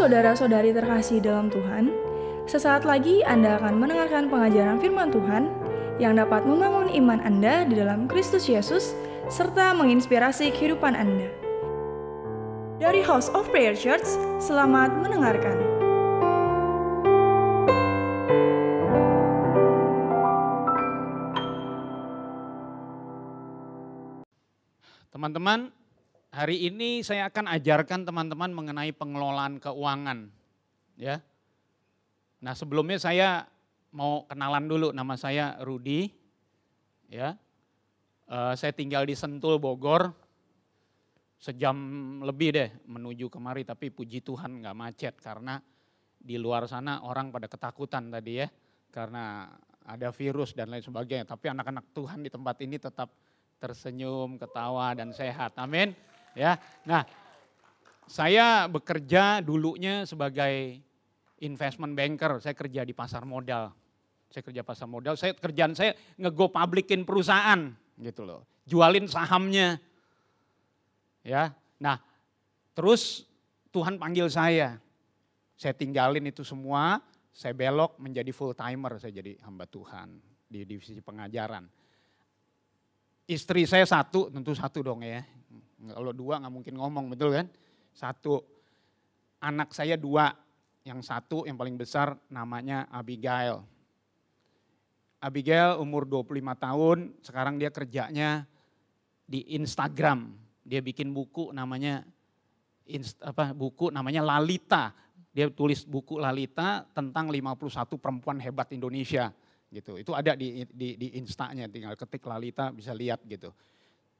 saudara-saudari terkasih dalam Tuhan, sesaat lagi Anda akan mendengarkan pengajaran firman Tuhan yang dapat membangun iman Anda di dalam Kristus Yesus serta menginspirasi kehidupan Anda. Dari House of Prayer Church, selamat mendengarkan. Teman-teman, hari ini saya akan ajarkan teman-teman mengenai pengelolaan keuangan. Ya. Nah sebelumnya saya mau kenalan dulu, nama saya Rudi. Ya, uh, saya tinggal di Sentul, Bogor. Sejam lebih deh menuju kemari, tapi puji Tuhan nggak macet karena di luar sana orang pada ketakutan tadi ya, karena ada virus dan lain sebagainya. Tapi anak-anak Tuhan di tempat ini tetap tersenyum, ketawa dan sehat. Amin. Ya. Nah, saya bekerja dulunya sebagai investment banker. Saya kerja di pasar modal. Saya kerja pasar modal. Saya kerjaan saya ngego publikin perusahaan gitu loh. Jualin sahamnya. Ya. Nah, terus Tuhan panggil saya. Saya tinggalin itu semua, saya belok menjadi full timer, saya jadi hamba Tuhan di divisi pengajaran. Istri saya satu, tentu satu dong ya. Kalau dua nggak mungkin ngomong, betul kan? Satu. Anak saya dua, yang satu yang paling besar namanya Abigail. Abigail umur 25 tahun, sekarang dia kerjanya di Instagram. Dia bikin buku namanya apa buku namanya Lalita. Dia tulis buku Lalita tentang 51 perempuan hebat Indonesia gitu. Itu ada di di di Instanya, tinggal ketik Lalita bisa lihat gitu.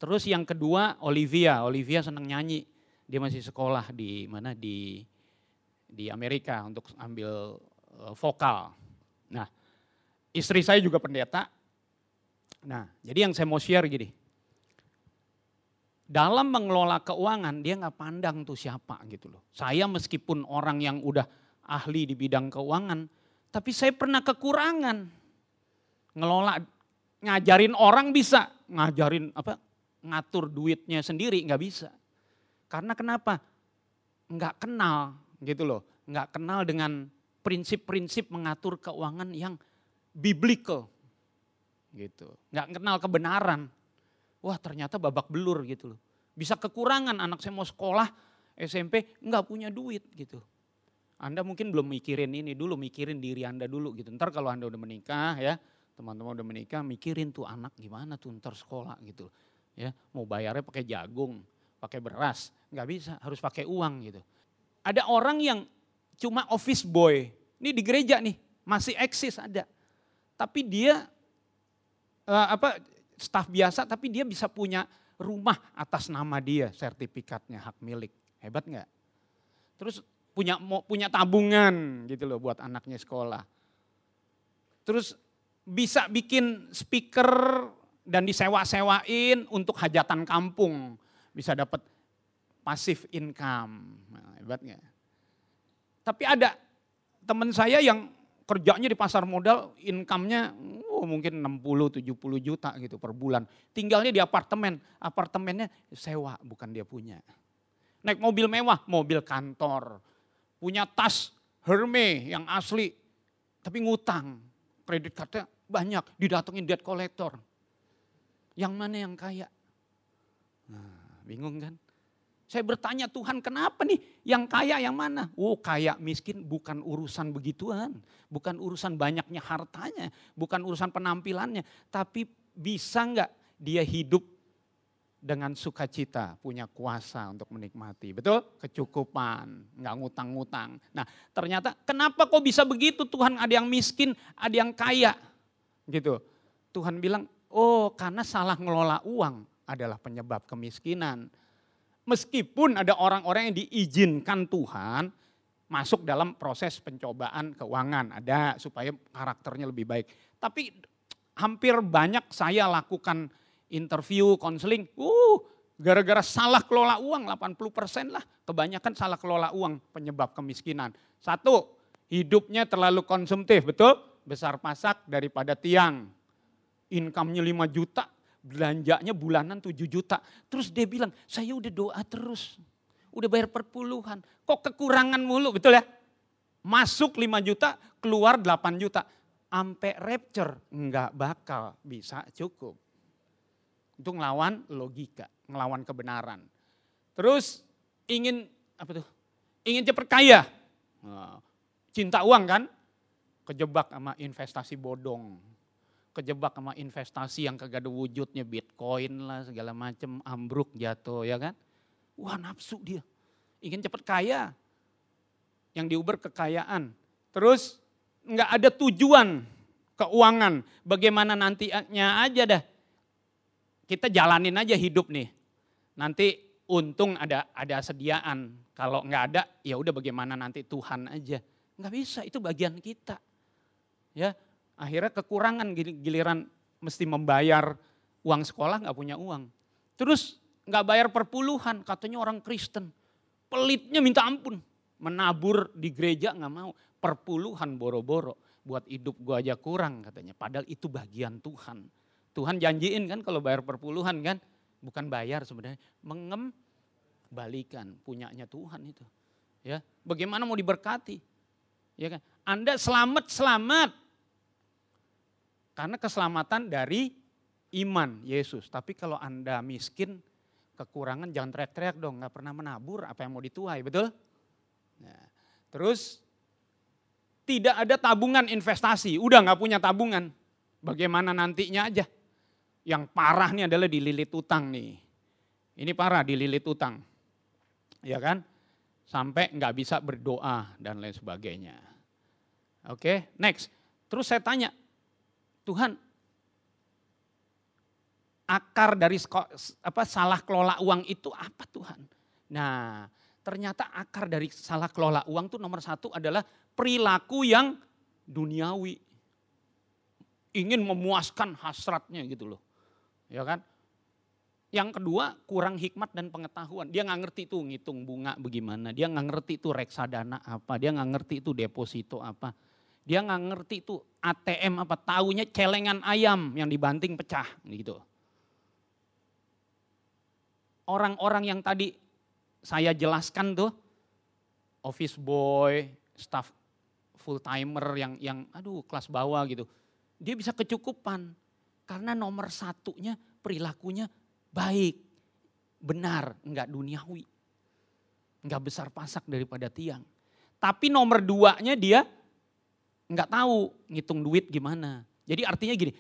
Terus yang kedua Olivia, Olivia senang nyanyi. Dia masih sekolah di mana di di Amerika untuk ambil uh, vokal. Nah, istri saya juga pendeta. Nah, jadi yang saya mau share gini. Dalam mengelola keuangan dia nggak pandang tuh siapa gitu loh. Saya meskipun orang yang udah ahli di bidang keuangan, tapi saya pernah kekurangan. Ngelola ngajarin orang bisa, ngajarin apa ngatur duitnya sendiri nggak bisa. Karena kenapa? Nggak kenal gitu loh. Nggak kenal dengan prinsip-prinsip mengatur keuangan yang biblical. Gitu. Nggak kenal kebenaran. Wah ternyata babak belur gitu loh. Bisa kekurangan anak saya mau sekolah SMP nggak punya duit gitu. Anda mungkin belum mikirin ini dulu, mikirin diri Anda dulu gitu. Ntar kalau Anda udah menikah ya, teman-teman udah menikah, mikirin tuh anak gimana tuh ntar sekolah gitu. Ya, mau bayarnya pakai jagung, pakai beras, nggak bisa, harus pakai uang gitu. Ada orang yang cuma office boy, ini di gereja nih, masih eksis ada. Tapi dia uh, apa staf biasa tapi dia bisa punya rumah atas nama dia sertifikatnya hak milik. Hebat nggak? Terus punya punya tabungan gitu loh buat anaknya sekolah. Terus bisa bikin speaker dan disewa-sewain untuk hajatan kampung. Bisa dapat pasif income. Nah, hebat nggak? Tapi ada teman saya yang kerjanya di pasar modal, income-nya oh, mungkin 60-70 juta gitu per bulan. Tinggalnya di apartemen, apartemennya sewa bukan dia punya. Naik mobil mewah, mobil kantor. Punya tas Hermes yang asli, tapi ngutang. Kredit cardnya banyak, didatengin debt collector. Yang mana yang kaya? Nah, bingung kan? Saya bertanya Tuhan kenapa nih yang kaya yang mana? Oh kaya miskin bukan urusan begituan. Bukan urusan banyaknya hartanya. Bukan urusan penampilannya. Tapi bisa nggak dia hidup dengan sukacita, punya kuasa untuk menikmati. Betul? Kecukupan, nggak ngutang-ngutang. Nah ternyata kenapa kok bisa begitu Tuhan ada yang miskin, ada yang kaya. Gitu. Tuhan bilang, oh karena salah ngelola uang adalah penyebab kemiskinan meskipun ada orang-orang yang diizinkan Tuhan masuk dalam proses pencobaan keuangan, ada supaya karakternya lebih baik. Tapi hampir banyak saya lakukan interview, konseling, uh, gara-gara salah kelola uang 80% lah, kebanyakan salah kelola uang penyebab kemiskinan. Satu, hidupnya terlalu konsumtif, betul? Besar pasak daripada tiang. Income-nya 5 juta, belanjanya bulanan 7 juta. Terus dia bilang, saya udah doa terus. udah bayar perpuluhan. Kok kekurangan mulu, betul ya? Masuk 5 juta, keluar 8 juta. Sampai rapture, nggak bakal bisa cukup. Itu ngelawan logika, ngelawan kebenaran. Terus ingin apa tuh? Ingin cepat kaya. Cinta uang kan? Kejebak sama investasi bodong. Kejebak sama investasi yang kagak ada wujudnya, bitcoin lah segala macem, ambruk jatuh ya kan. Wah nafsu dia, ingin cepat kaya. Yang diuber kekayaan. Terus nggak ada tujuan keuangan. Bagaimana nantinya aja dah. Kita jalanin aja hidup nih. Nanti untung ada ada sediaan. Kalau nggak ada, ya udah bagaimana nanti Tuhan aja. Nggak bisa, itu bagian kita. Ya, akhirnya kekurangan giliran mesti membayar uang sekolah nggak punya uang. Terus nggak bayar perpuluhan, katanya orang Kristen. Pelitnya minta ampun, menabur di gereja nggak mau, perpuluhan boro-boro. Buat hidup gua aja kurang katanya, padahal itu bagian Tuhan. Tuhan janjiin kan kalau bayar perpuluhan kan, bukan bayar sebenarnya, mengembalikan punyanya Tuhan itu. Ya, bagaimana mau diberkati? Ya kan? Anda selamat selamat. Karena keselamatan dari iman Yesus. Tapi kalau Anda miskin, kekurangan jangan teriak-teriak dong, nggak pernah menabur, apa yang mau dituai, betul? Nah, terus tidak ada tabungan investasi, udah nggak punya tabungan, bagaimana nantinya aja? Yang parah nih adalah dililit utang nih, ini parah dililit utang, ya kan? Sampai nggak bisa berdoa dan lain sebagainya. Oke, next. Terus saya tanya, Tuhan akar dari apa salah kelola uang itu apa Tuhan? Nah, ternyata akar dari salah kelola uang itu nomor satu adalah perilaku yang duniawi. Ingin memuaskan hasratnya gitu loh. Ya kan? Yang kedua kurang hikmat dan pengetahuan. Dia nggak ngerti tuh ngitung bunga bagaimana. Dia nggak ngerti tuh reksadana apa. Dia nggak ngerti tuh deposito apa. Dia nggak ngerti tuh ATM apa. Taunya celengan ayam yang dibanting pecah gitu orang-orang yang tadi saya jelaskan tuh, office boy, staff full timer yang yang aduh kelas bawah gitu. Dia bisa kecukupan karena nomor satunya perilakunya baik, benar, enggak duniawi. Enggak besar pasak daripada tiang. Tapi nomor duanya dia enggak tahu ngitung duit gimana. Jadi artinya gini,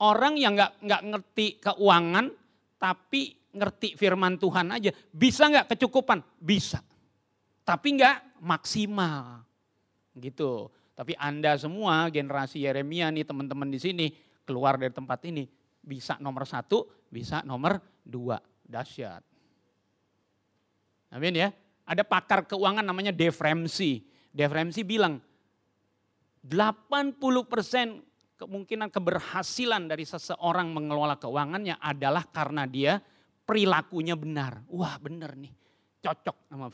orang yang enggak enggak ngerti keuangan tapi ngerti firman Tuhan aja. Bisa nggak kecukupan? Bisa. Tapi nggak maksimal. Gitu. Tapi Anda semua generasi Yeremia nih teman-teman di sini keluar dari tempat ini. Bisa nomor satu, bisa nomor dua. Dahsyat. Amin ya. Ada pakar keuangan namanya Dave Ramsey. Dave Ramsey bilang 80% kemungkinan keberhasilan dari seseorang mengelola keuangannya adalah karena dia perilakunya benar. Wah benar nih, cocok sama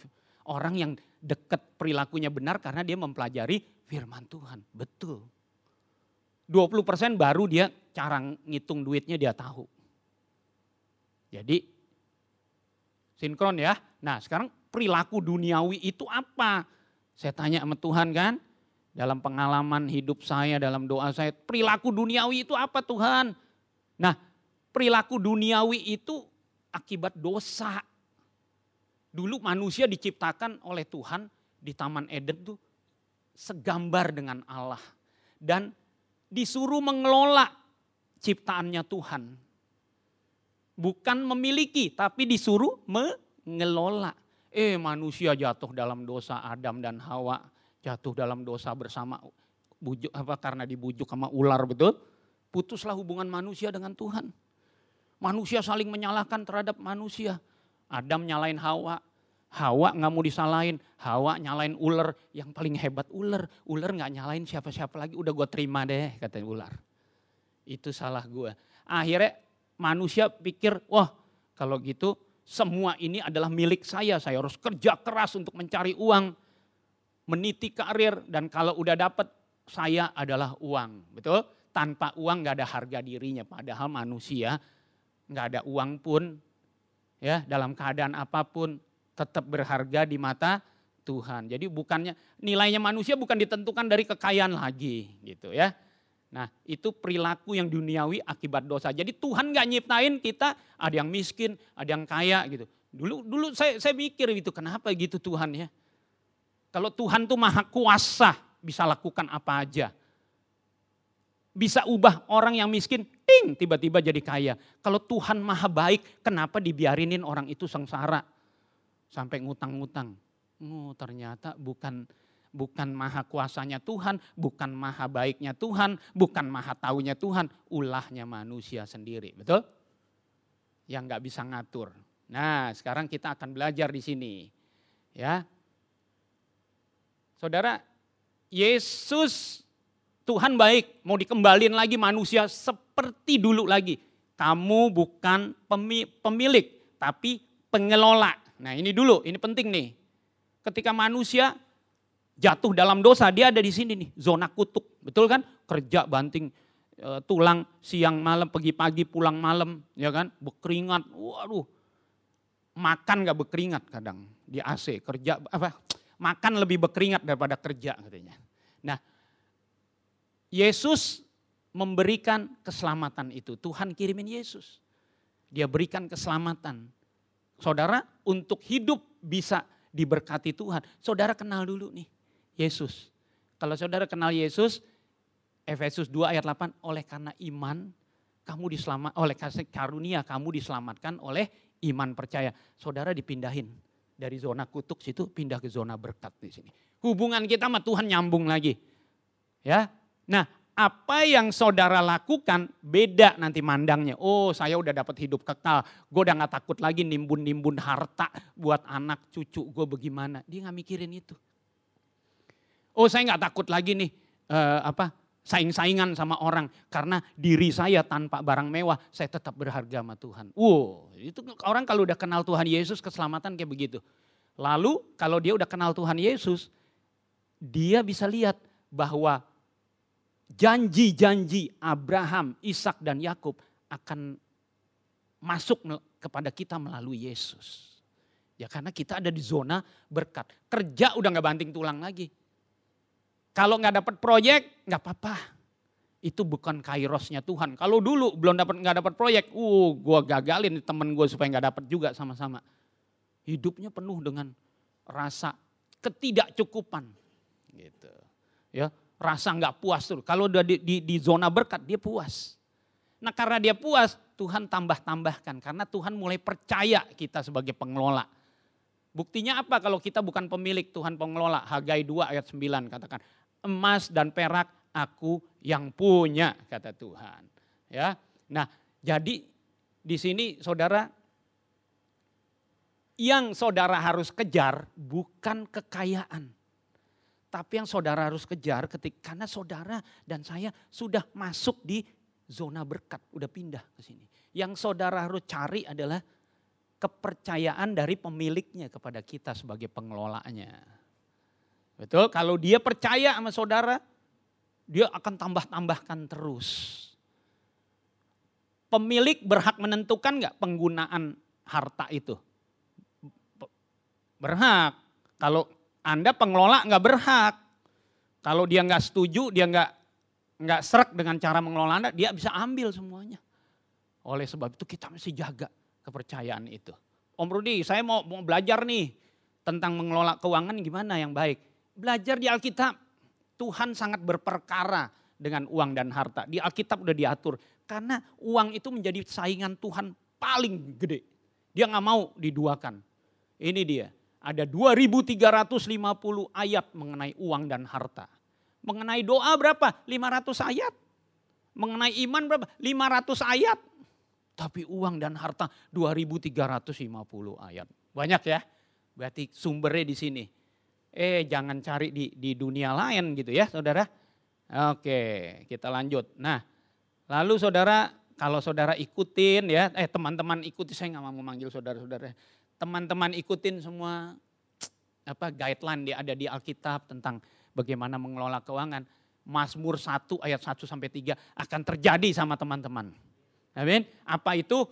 orang yang dekat perilakunya benar karena dia mempelajari firman Tuhan. Betul. 20% baru dia cara ngitung duitnya dia tahu. Jadi sinkron ya. Nah sekarang perilaku duniawi itu apa? Saya tanya sama Tuhan kan, dalam pengalaman hidup saya, dalam doa saya, perilaku duniawi itu apa Tuhan? Nah, perilaku duniawi itu akibat dosa. Dulu manusia diciptakan oleh Tuhan di Taman Eden tuh segambar dengan Allah. Dan disuruh mengelola ciptaannya Tuhan. Bukan memiliki, tapi disuruh mengelola. Eh manusia jatuh dalam dosa Adam dan Hawa. Jatuh dalam dosa bersama bujuk apa karena dibujuk sama ular betul. Putuslah hubungan manusia dengan Tuhan. Manusia saling menyalahkan terhadap manusia. Adam nyalain Hawa, Hawa nggak mau disalahin, Hawa nyalain ular, yang paling hebat ular. Ular nggak nyalain siapa-siapa lagi, udah gue terima deh kata ular. Itu salah gue. Akhirnya manusia pikir, wah kalau gitu semua ini adalah milik saya, saya harus kerja keras untuk mencari uang, meniti karir, dan kalau udah dapat saya adalah uang, betul? Tanpa uang nggak ada harga dirinya, padahal manusia nggak ada uang pun, ya dalam keadaan apa pun tetap berharga di mata Tuhan. Jadi bukannya nilainya manusia bukan ditentukan dari kekayaan lagi gitu ya. Nah itu perilaku yang duniawi akibat dosa. Jadi Tuhan gak nyiptain kita ada yang miskin, ada yang kaya gitu. Dulu dulu saya saya mikir itu kenapa gitu Tuhan ya. Kalau Tuhan tuh maha kuasa bisa lakukan apa aja. Bisa ubah orang yang miskin, ting tiba-tiba jadi kaya. Kalau Tuhan maha baik, kenapa dibiarinin orang itu sengsara? Sampai ngutang-ngutang. Oh, ternyata bukan bukan maha kuasanya Tuhan, bukan maha baiknya Tuhan, bukan maha taunya Tuhan, ulahnya manusia sendiri, betul? Yang nggak bisa ngatur. Nah, sekarang kita akan belajar di sini, ya. Saudara, Yesus Tuhan baik, mau dikembalin lagi manusia seperti dulu lagi. Kamu bukan pemilik, tapi pengelola. Nah ini dulu, ini penting nih. Ketika manusia jatuh dalam dosa, dia ada di sini nih, zona kutuk. Betul kan? Kerja banting e, tulang siang malam, pagi-pagi pulang malam, ya kan? Berkeringat, waduh. Makan gak berkeringat kadang di AC, kerja apa? Makan lebih berkeringat daripada kerja katanya. Nah, Yesus memberikan keselamatan itu. Tuhan kirimin Yesus. Dia berikan keselamatan. Saudara, untuk hidup bisa diberkati Tuhan. Saudara kenal dulu nih Yesus. Kalau saudara kenal Yesus, Efesus 2 ayat 8, oleh karena iman kamu diselamat oleh kasih karunia kamu diselamatkan oleh iman percaya. Saudara dipindahin dari zona kutuk situ pindah ke zona berkat di sini. Hubungan kita sama Tuhan nyambung lagi. Ya. Nah, apa yang saudara lakukan beda nanti mandangnya. Oh saya udah dapat hidup kekal, gue udah gak takut lagi nimbun-nimbun harta buat anak cucu gue bagaimana. Dia gak mikirin itu. Oh saya nggak takut lagi nih uh, apa saing-saingan sama orang karena diri saya tanpa barang mewah saya tetap berharga sama Tuhan. Wow, itu orang kalau udah kenal Tuhan Yesus keselamatan kayak begitu. Lalu kalau dia udah kenal Tuhan Yesus, dia bisa lihat bahwa janji-janji Abraham, Ishak dan Yakub akan masuk kepada kita melalui Yesus. Ya karena kita ada di zona berkat. Kerja udah nggak banting tulang lagi. Kalau nggak dapat proyek, nggak apa-apa. Itu bukan kairosnya Tuhan. Kalau dulu belum dapat nggak dapat proyek, uh, gue gagalin temen gue supaya nggak dapat juga sama-sama. Hidupnya penuh dengan rasa ketidakcukupan, gitu. Ya, rasa nggak puas tuh. Kalau udah di, di, di zona berkat dia puas. Nah karena dia puas, Tuhan tambah-tambahkan. Karena Tuhan mulai percaya kita sebagai pengelola. Buktinya apa kalau kita bukan pemilik Tuhan pengelola? Hagai 2 ayat 9 katakan emas dan perak aku yang punya kata Tuhan. Ya. Nah, jadi di sini saudara yang saudara harus kejar bukan kekayaan. Tapi yang saudara harus kejar ketika karena saudara dan saya sudah masuk di zona berkat, udah pindah ke sini. Yang saudara harus cari adalah kepercayaan dari pemiliknya kepada kita sebagai pengelolanya. Betul? Kalau dia percaya sama saudara, dia akan tambah-tambahkan terus. Pemilik berhak menentukan nggak penggunaan harta itu? Berhak. Kalau Anda pengelola nggak berhak. Kalau dia nggak setuju, dia nggak nggak serak dengan cara mengelola Anda, dia bisa ambil semuanya. Oleh sebab itu kita mesti jaga kepercayaan itu. Om Rudi, saya mau, mau belajar nih tentang mengelola keuangan gimana yang baik belajar di Alkitab, Tuhan sangat berperkara dengan uang dan harta. Di Alkitab udah diatur. Karena uang itu menjadi saingan Tuhan paling gede. Dia nggak mau diduakan. Ini dia. Ada 2350 ayat mengenai uang dan harta. Mengenai doa berapa? 500 ayat. Mengenai iman berapa? 500 ayat. Tapi uang dan harta 2350 ayat. Banyak ya. Berarti sumbernya di sini. Eh jangan cari di, di dunia lain gitu ya saudara. Oke kita lanjut. Nah lalu saudara kalau saudara ikutin ya, eh teman-teman ikuti saya nggak mau memanggil saudara-saudara. Teman-teman ikutin semua apa guideline dia ada di Alkitab tentang bagaimana mengelola keuangan. Mazmur 1 ayat 1 sampai 3 akan terjadi sama teman-teman. Amin. Apa itu?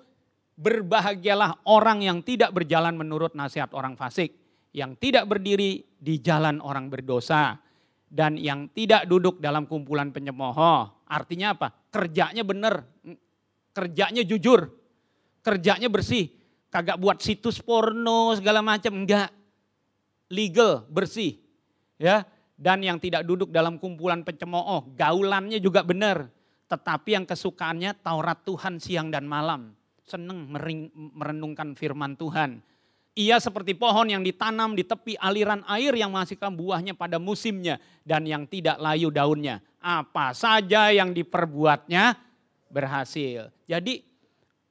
Berbahagialah orang yang tidak berjalan menurut nasihat orang fasik, yang tidak berdiri di jalan orang berdosa, dan yang tidak duduk dalam kumpulan penyemooh. Artinya apa? Kerjanya benar, kerjanya jujur, kerjanya bersih. Kagak buat situs porno segala macam, enggak. Legal, bersih. Ya, dan yang tidak duduk dalam kumpulan pencemooh, gaulannya juga benar. Tetapi yang kesukaannya Taurat Tuhan siang dan malam senang merenungkan firman Tuhan. Ia seperti pohon yang ditanam di tepi aliran air yang menghasilkan buahnya pada musimnya dan yang tidak layu daunnya. Apa saja yang diperbuatnya berhasil. Jadi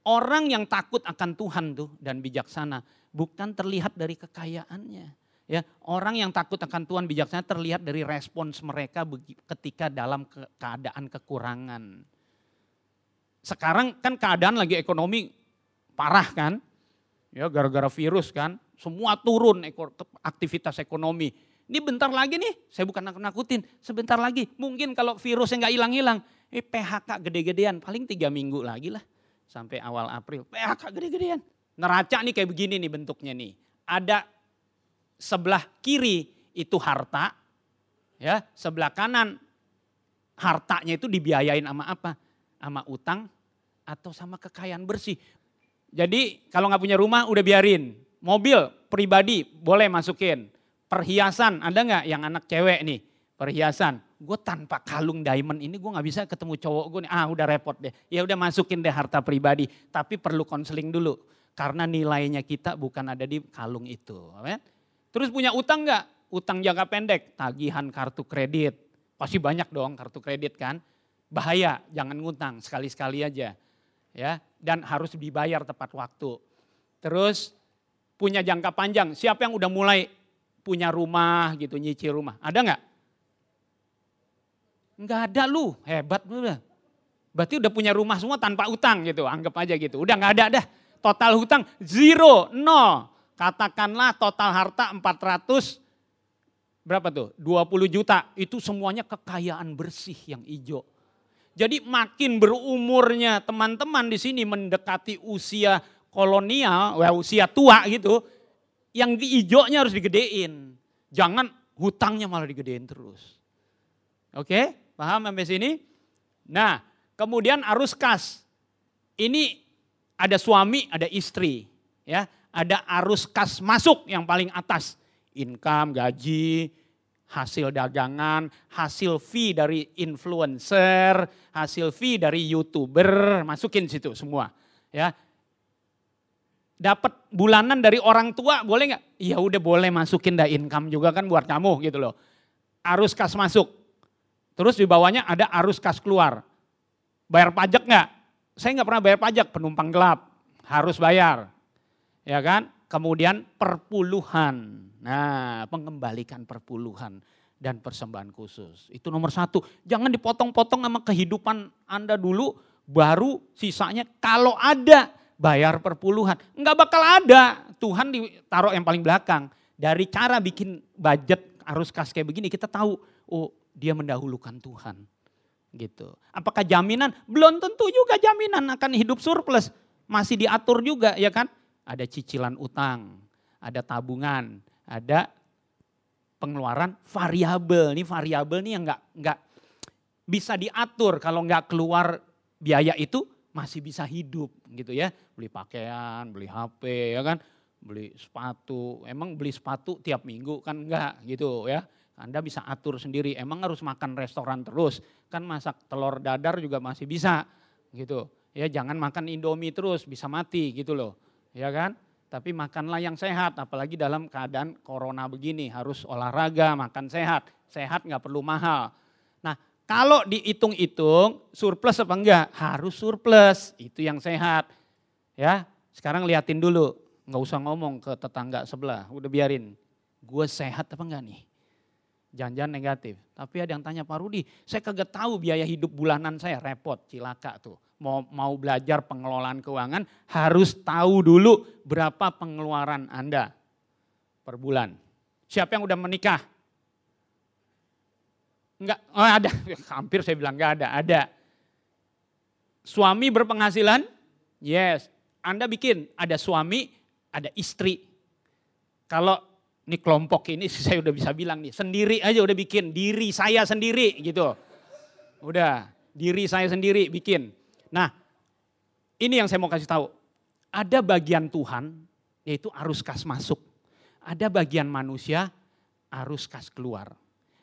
orang yang takut akan Tuhan tuh dan bijaksana bukan terlihat dari kekayaannya. Ya, orang yang takut akan Tuhan bijaksana terlihat dari respons mereka ketika dalam keadaan kekurangan. Sekarang kan keadaan lagi ekonomi parah kan. Ya gara-gara virus kan. Semua turun aktivitas ekonomi. Ini bentar lagi nih, saya bukan nakut-nakutin. Sebentar lagi, mungkin kalau virusnya nggak hilang-hilang. Ini PHK gede-gedean, paling tiga minggu lagi lah. Sampai awal April, PHK gede-gedean. Neraca nih kayak begini nih bentuknya nih. Ada sebelah kiri itu harta, ya sebelah kanan hartanya itu dibiayain sama apa? Sama utang atau sama kekayaan bersih. Jadi kalau nggak punya rumah udah biarin. Mobil pribadi boleh masukin. Perhiasan ada nggak yang anak cewek nih? Perhiasan. Gue tanpa kalung diamond ini gue nggak bisa ketemu cowok gue nih. Ah udah repot deh. Ya udah masukin deh harta pribadi. Tapi perlu konseling dulu. Karena nilainya kita bukan ada di kalung itu. Terus punya utang nggak? Utang jangka pendek. Tagihan kartu kredit. Pasti banyak dong kartu kredit kan. Bahaya, jangan ngutang sekali-sekali aja ya dan harus dibayar tepat waktu. Terus punya jangka panjang. Siapa yang udah mulai punya rumah gitu, nyicil rumah? Ada nggak? Nggak ada lu, hebat lu. Berarti udah punya rumah semua tanpa utang gitu, anggap aja gitu. Udah nggak ada dah, total hutang zero, nol. Katakanlah total harta 400, berapa tuh? 20 juta, itu semuanya kekayaan bersih yang hijau jadi makin berumurnya teman-teman di sini mendekati usia kolonial, wah usia tua gitu, yang hijaunya harus digedein. Jangan hutangnya malah digedein terus. Oke, paham sampai sini? Nah, kemudian arus kas. Ini ada suami, ada istri, ya. Ada arus kas masuk yang paling atas. Income, gaji, hasil dagangan, hasil fee dari influencer, hasil fee dari youtuber, masukin situ semua. Ya, dapat bulanan dari orang tua boleh nggak? Ya udah boleh masukin dah income juga kan buat kamu gitu loh. Arus kas masuk. Terus di bawahnya ada arus kas keluar. Bayar pajak nggak? Saya nggak pernah bayar pajak, penumpang gelap harus bayar. Ya kan? Kemudian perpuluhan. Nah, mengembalikan perpuluhan dan persembahan khusus. Itu nomor satu. Jangan dipotong-potong sama kehidupan Anda dulu, baru sisanya kalau ada bayar perpuluhan. Enggak bakal ada. Tuhan ditaruh yang paling belakang. Dari cara bikin budget arus kas kayak begini kita tahu, oh dia mendahulukan Tuhan. Gitu. Apakah jaminan? Belum tentu juga jaminan akan hidup surplus. Masih diatur juga ya kan? Ada cicilan utang, ada tabungan, ada pengeluaran variabel. Ini variabel nih yang nggak nggak bisa diatur kalau nggak keluar biaya itu masih bisa hidup gitu ya. Beli pakaian, beli HP ya kan, beli sepatu. Emang beli sepatu tiap minggu kan enggak gitu ya. Anda bisa atur sendiri. Emang harus makan restoran terus. Kan masak telur dadar juga masih bisa gitu. Ya jangan makan Indomie terus bisa mati gitu loh ya kan? Tapi makanlah yang sehat, apalagi dalam keadaan corona begini harus olahraga, makan sehat. Sehat nggak perlu mahal. Nah kalau dihitung-hitung surplus apa enggak? Harus surplus, itu yang sehat. Ya, sekarang liatin dulu, nggak usah ngomong ke tetangga sebelah, udah biarin. Gue sehat apa enggak nih? Jangan-jangan negatif. Tapi ada yang tanya Pak Rudi, saya kagak tahu biaya hidup bulanan saya, repot, cilaka tuh mau mau belajar pengelolaan keuangan harus tahu dulu berapa pengeluaran Anda per bulan. Siapa yang udah menikah? Enggak, oh ada, hampir saya bilang enggak ada, ada. Suami berpenghasilan? Yes. Anda bikin ada suami, ada istri. Kalau ini kelompok ini saya udah bisa bilang nih, sendiri aja udah bikin diri saya sendiri gitu. Udah, diri saya sendiri bikin. Nah, ini yang saya mau kasih tahu. Ada bagian Tuhan yaitu arus kas masuk. Ada bagian manusia arus kas keluar.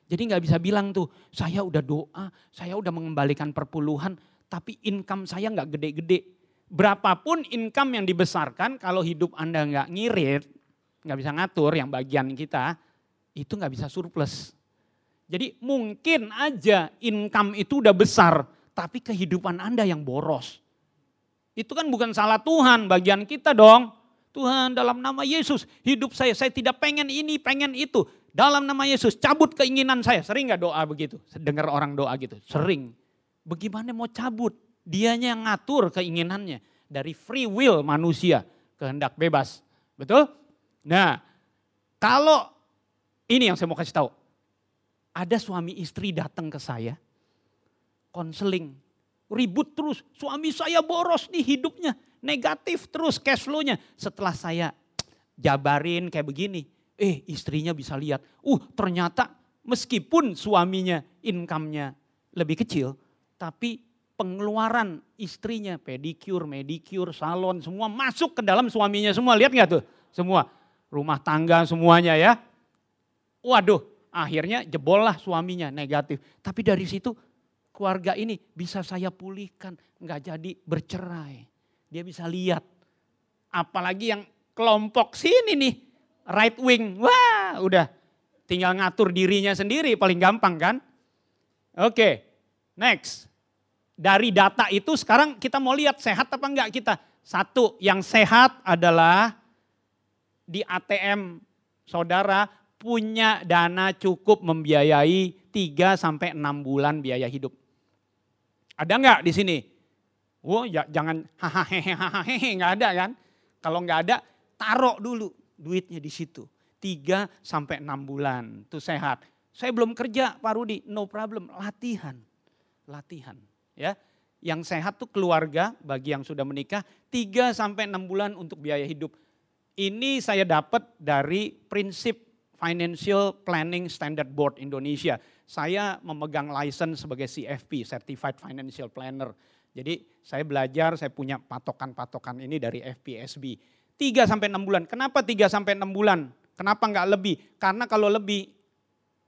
Jadi nggak bisa bilang tuh, saya udah doa, saya udah mengembalikan perpuluhan, tapi income saya nggak gede-gede berapapun income yang dibesarkan, kalau hidup Anda nggak ngirit, nggak bisa ngatur yang bagian kita, itu nggak bisa surplus. Jadi mungkin aja income itu udah besar, tapi kehidupan Anda yang boros. Itu kan bukan salah Tuhan, bagian kita dong. Tuhan dalam nama Yesus, hidup saya, saya tidak pengen ini, pengen itu. Dalam nama Yesus, cabut keinginan saya. Sering gak doa begitu? Dengar orang doa gitu, sering. Bagaimana mau cabut? Dianya yang ngatur keinginannya dari free will manusia, kehendak bebas. Betul? Nah, kalau ini yang saya mau kasih tahu. Ada suami istri datang ke saya, konseling, ribut terus. Suami saya boros nih hidupnya, negatif terus cash flow-nya. Setelah saya jabarin kayak begini, eh istrinya bisa lihat, uh ternyata meskipun suaminya income-nya lebih kecil, tapi pengeluaran istrinya, pedicure, medicure, salon, semua masuk ke dalam suaminya semua. Lihat nggak tuh? Semua. Rumah tangga semuanya ya. Waduh, akhirnya jebol lah suaminya negatif. Tapi dari situ keluarga ini bisa saya pulihkan. Nggak jadi bercerai. Dia bisa lihat. Apalagi yang kelompok sini nih. Right wing. Wah udah tinggal ngatur dirinya sendiri paling gampang kan. Oke, next dari data itu sekarang kita mau lihat sehat apa enggak kita. Satu, yang sehat adalah di ATM saudara punya dana cukup membiayai 3 sampai 6 bulan biaya hidup. Ada enggak di sini? Oh, ya, jangan hahaha enggak ada kan? Kalau enggak ada, taruh dulu duitnya di situ. 3 sampai 6 bulan, itu sehat. Saya belum kerja Pak Rudi, no problem, latihan. Latihan ya. Yang sehat tuh keluarga bagi yang sudah menikah 3 sampai 6 bulan untuk biaya hidup. Ini saya dapat dari prinsip Financial Planning Standard Board Indonesia. Saya memegang license sebagai CFP, Certified Financial Planner. Jadi saya belajar, saya punya patokan-patokan ini dari FPSB. 3 sampai 6 bulan. Kenapa 3 sampai 6 bulan? Kenapa enggak lebih? Karena kalau lebih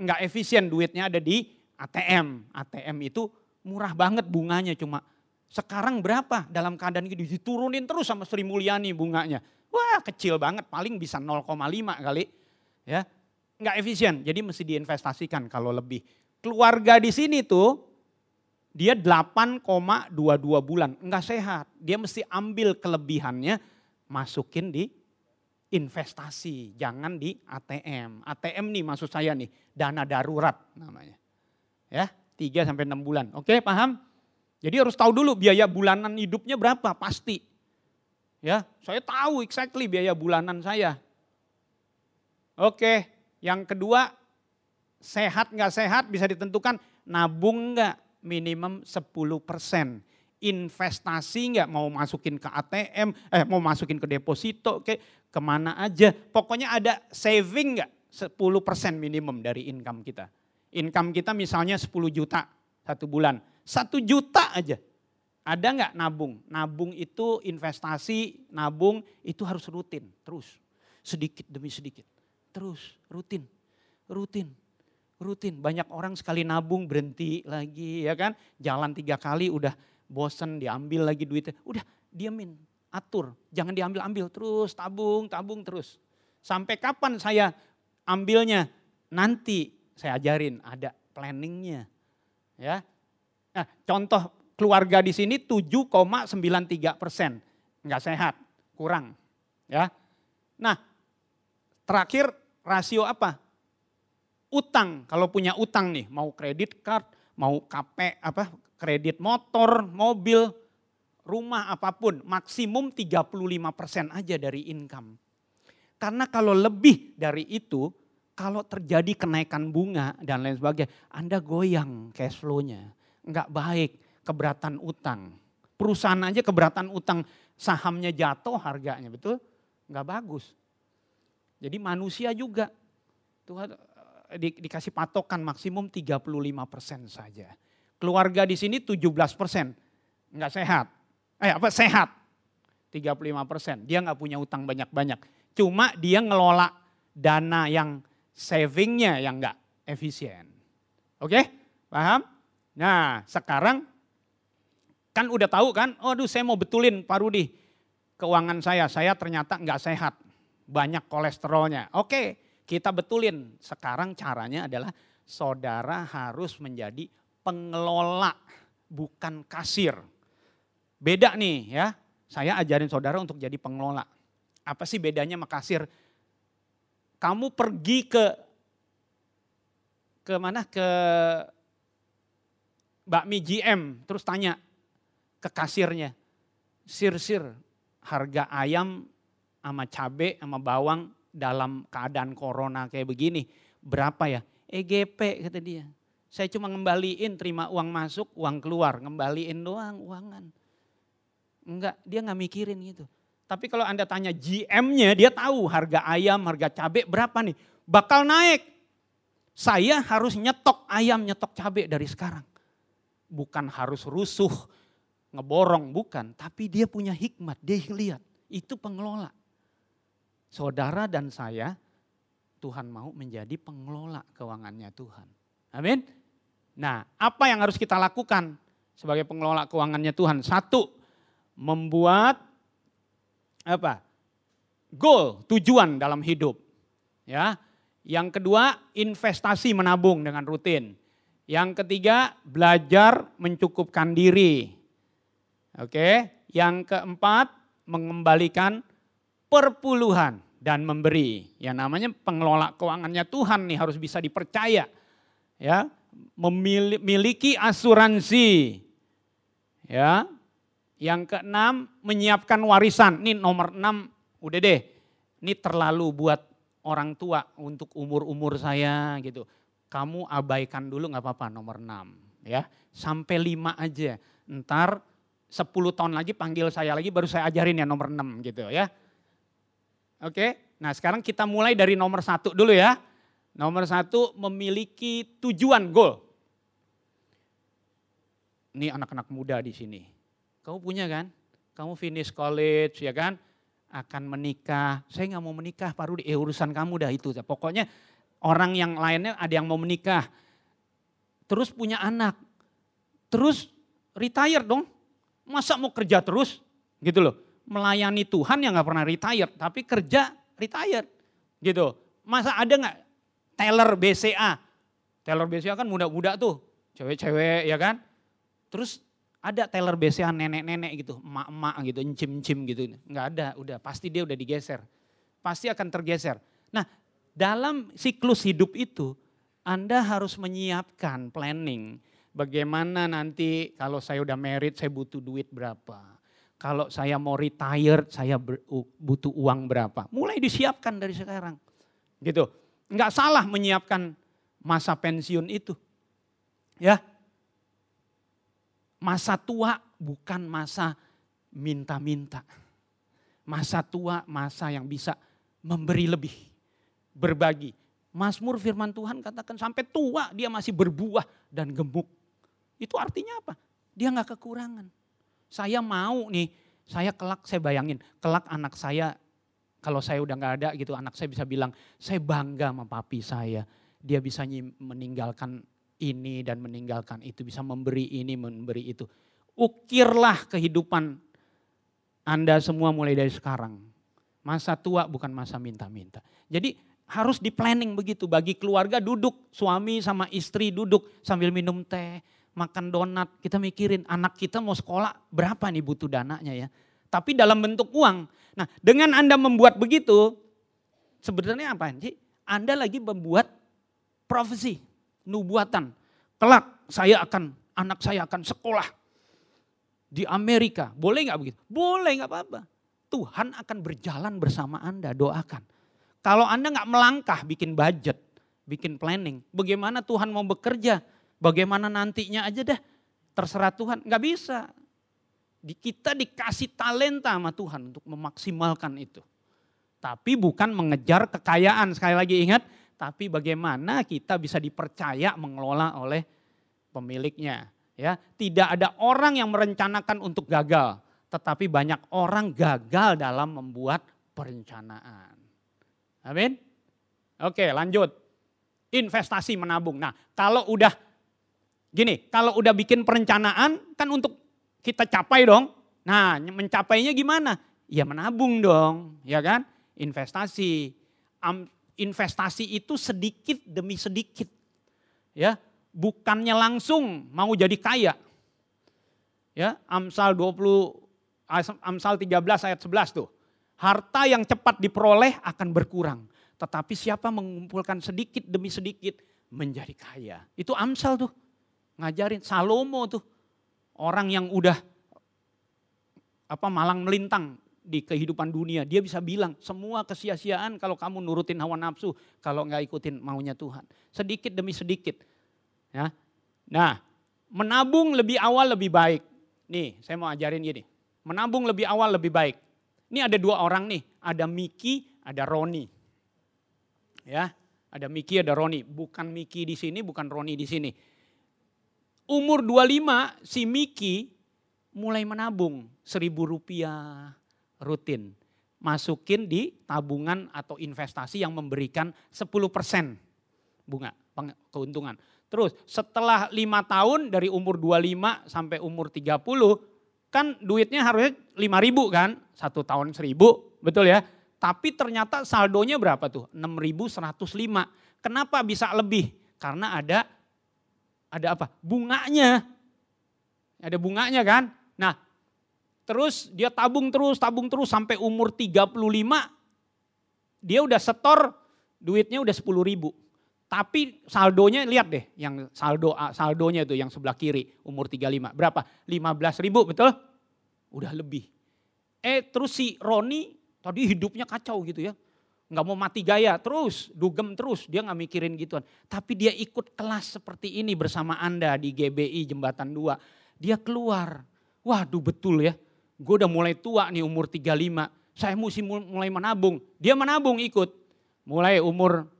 enggak efisien duitnya ada di ATM. ATM itu murah banget bunganya cuma sekarang berapa dalam keadaan gitu diturunin terus sama Sri Mulyani bunganya. Wah kecil banget paling bisa 0,5 kali. Ya, nggak efisien jadi mesti diinvestasikan kalau lebih. Keluarga di sini tuh dia 8,22 bulan nggak sehat. Dia mesti ambil kelebihannya masukin di investasi, jangan di ATM. ATM nih maksud saya nih, dana darurat namanya. Ya, 3 sampai 6 bulan. Oke, paham? Jadi harus tahu dulu biaya bulanan hidupnya berapa, pasti. Ya, saya tahu exactly biaya bulanan saya. Oke, yang kedua sehat nggak sehat bisa ditentukan nabung nggak minimum 10 persen. Investasi nggak mau masukin ke ATM, eh mau masukin ke deposito, oke ke mana aja. Pokoknya ada saving nggak 10 persen minimum dari income kita. Income kita misalnya 10 juta satu bulan. Satu juta aja. Ada nggak nabung? Nabung itu investasi, nabung itu harus rutin, terus. Sedikit demi sedikit. Terus, rutin, rutin, rutin. Banyak orang sekali nabung berhenti lagi ya kan. Jalan tiga kali udah bosen diambil lagi duitnya. Udah diamin, atur. Jangan diambil-ambil terus, tabung, tabung terus. Sampai kapan saya ambilnya? Nanti saya ajarin ada planningnya. Ya, nah, contoh keluarga di sini 7,93 persen nggak sehat, kurang. Ya, nah terakhir rasio apa? Utang, kalau punya utang nih, mau kredit card, mau KP apa kredit motor, mobil, rumah apa pun, maksimum 35 persen aja dari income. Karena kalau lebih dari itu, kalau terjadi kenaikan bunga dan lain sebagainya, Anda goyang cash flow-nya. Enggak baik, keberatan utang. Perusahaan aja keberatan utang sahamnya jatuh harganya, betul? Nggak bagus. Jadi manusia juga. Tuhan eh, di, dikasih patokan maksimum 35 persen saja. Keluarga di sini 17 persen, nggak sehat. Eh apa sehat? 35 persen. Dia nggak punya utang banyak-banyak. Cuma dia ngelola dana yang savingnya yang nggak efisien. Oke, paham? Nah sekarang Kan udah tahu kan, oh aduh saya mau betulin Pak Rudi, keuangan saya, saya ternyata nggak sehat, banyak kolesterolnya. Oke, kita betulin. Sekarang caranya adalah saudara harus menjadi pengelola, bukan kasir. Beda nih ya, saya ajarin saudara untuk jadi pengelola. Apa sih bedanya sama kasir? Kamu pergi ke ke mana ke bakmi GM terus tanya ke kasirnya. Sir-sir harga ayam sama cabe sama bawang dalam keadaan corona kayak begini. Berapa ya? EGP kata dia. Saya cuma ngembaliin terima uang masuk, uang keluar. Ngembaliin doang uangan. Enggak, dia nggak mikirin gitu. Tapi kalau Anda tanya GM-nya, dia tahu harga ayam, harga cabai berapa nih. Bakal naik. Saya harus nyetok ayam, nyetok cabai dari sekarang. Bukan harus rusuh, ngeborong, bukan. Tapi dia punya hikmat, dia lihat. Itu pengelola. Saudara dan saya, Tuhan mau menjadi pengelola keuangannya Tuhan. Amin. Nah, apa yang harus kita lakukan sebagai pengelola keuangannya Tuhan? Satu, membuat apa? Goal, tujuan dalam hidup. Ya. Yang kedua, investasi menabung dengan rutin. Yang ketiga, belajar mencukupkan diri. Oke, yang keempat mengembalikan perpuluhan dan memberi. Ya namanya pengelola keuangannya Tuhan nih harus bisa dipercaya. Ya, memiliki asuransi. Ya. Yang keenam menyiapkan warisan. Ini nomor enam udah deh. Ini terlalu buat orang tua untuk umur-umur saya gitu. Kamu abaikan dulu nggak apa-apa nomor enam ya. Sampai lima aja. Ntar 10 tahun lagi panggil saya lagi baru saya ajarin ya nomor 6 gitu ya. Oke, nah sekarang kita mulai dari nomor satu dulu ya. Nomor satu memiliki tujuan goal. Ini anak-anak muda di sini. Kamu punya kan? Kamu finish college ya kan? Akan menikah. Saya nggak mau menikah Rudi. Eh urusan kamu dah itu. Pokoknya orang yang lainnya ada yang mau menikah. Terus punya anak. Terus retire dong Masa mau kerja terus? Gitu loh. Melayani Tuhan yang gak pernah retire, tapi kerja retire. Gitu. Masa ada gak teller BCA? Teller BCA kan muda-muda tuh, cewek-cewek ya kan. Terus ada teller BCA nenek-nenek gitu, emak-emak gitu, encim-encim gitu. Nggak ada, udah pasti dia udah digeser. Pasti akan tergeser. Nah dalam siklus hidup itu Anda harus menyiapkan planning Bagaimana nanti kalau saya udah merit saya butuh duit berapa. Kalau saya mau retire saya butuh uang berapa. Mulai disiapkan dari sekarang. Gitu. Enggak salah menyiapkan masa pensiun itu. Ya. Masa tua bukan masa minta-minta. Masa tua masa yang bisa memberi lebih. Berbagi. Mazmur firman Tuhan katakan sampai tua dia masih berbuah dan gemuk. Itu artinya apa? Dia nggak kekurangan. Saya mau nih, saya kelak saya bayangin, kelak anak saya kalau saya udah nggak ada gitu, anak saya bisa bilang, saya bangga sama papi saya. Dia bisa meninggalkan ini dan meninggalkan itu, bisa memberi ini, memberi itu. Ukirlah kehidupan Anda semua mulai dari sekarang. Masa tua bukan masa minta-minta. Jadi harus di planning begitu. Bagi keluarga duduk, suami sama istri duduk sambil minum teh, makan donat, kita mikirin anak kita mau sekolah berapa nih butuh dananya ya. Tapi dalam bentuk uang. Nah dengan Anda membuat begitu, sebenarnya apa sih? Anda lagi membuat profesi, nubuatan. Kelak saya akan, anak saya akan sekolah di Amerika. Boleh nggak begitu? Boleh nggak apa-apa. Tuhan akan berjalan bersama Anda, doakan. Kalau Anda nggak melangkah bikin budget, bikin planning, bagaimana Tuhan mau bekerja Bagaimana nantinya aja deh, terserah Tuhan. Nggak bisa. Kita dikasih talenta sama Tuhan untuk memaksimalkan itu. Tapi bukan mengejar kekayaan, sekali lagi ingat, tapi bagaimana kita bisa dipercaya mengelola oleh pemiliknya. Ya, tidak ada orang yang merencanakan untuk gagal, tetapi banyak orang gagal dalam membuat perencanaan. Amin. Oke, lanjut. Investasi menabung. Nah, kalau udah gini, kalau udah bikin perencanaan kan untuk kita capai dong. Nah, mencapainya gimana? Ya menabung dong, ya kan? Investasi. investasi itu sedikit demi sedikit. Ya, bukannya langsung mau jadi kaya. Ya, Amsal 20 Amsal 13 ayat 11 tuh. Harta yang cepat diperoleh akan berkurang, tetapi siapa mengumpulkan sedikit demi sedikit menjadi kaya. Itu Amsal tuh. Ngajarin Salomo tuh. Orang yang udah apa malang melintang di kehidupan dunia. Dia bisa bilang semua kesia-siaan kalau kamu nurutin hawa nafsu, kalau nggak ikutin maunya Tuhan. Sedikit demi sedikit. Ya. Nah, menabung lebih awal lebih baik. Nih, saya mau ajarin gini. Menabung lebih awal lebih baik. Ini ada dua orang nih, ada Miki, ada Roni. Ya, ada Miki, ada Roni. Bukan Miki di sini, bukan Roni di sini. Umur 25 si Miki mulai menabung seribu rupiah rutin. Masukin di tabungan atau investasi yang memberikan 10% bunga keuntungan. Terus setelah lima tahun dari umur 25 sampai umur 30 kan duitnya harusnya 5 ribu kan, satu tahun seribu, betul ya. Tapi ternyata saldonya berapa tuh? 6.105. Kenapa bisa lebih? Karena ada ada apa? Bunganya. Ada bunganya kan? Nah, terus dia tabung terus, tabung terus sampai umur 35 dia udah setor duitnya udah 10 ribu. Tapi saldonya lihat deh yang saldo saldonya itu yang sebelah kiri umur 35. Berapa? 15 ribu betul? Udah lebih. Eh terus si Roni tadi hidupnya kacau gitu ya. Nggak mau mati gaya terus, dugem terus. Dia nggak mikirin gituan. Tapi dia ikut kelas seperti ini bersama Anda di GBI Jembatan 2. Dia keluar. Waduh betul ya. Gue udah mulai tua nih umur 35. Saya mesti mulai menabung. Dia menabung ikut. Mulai umur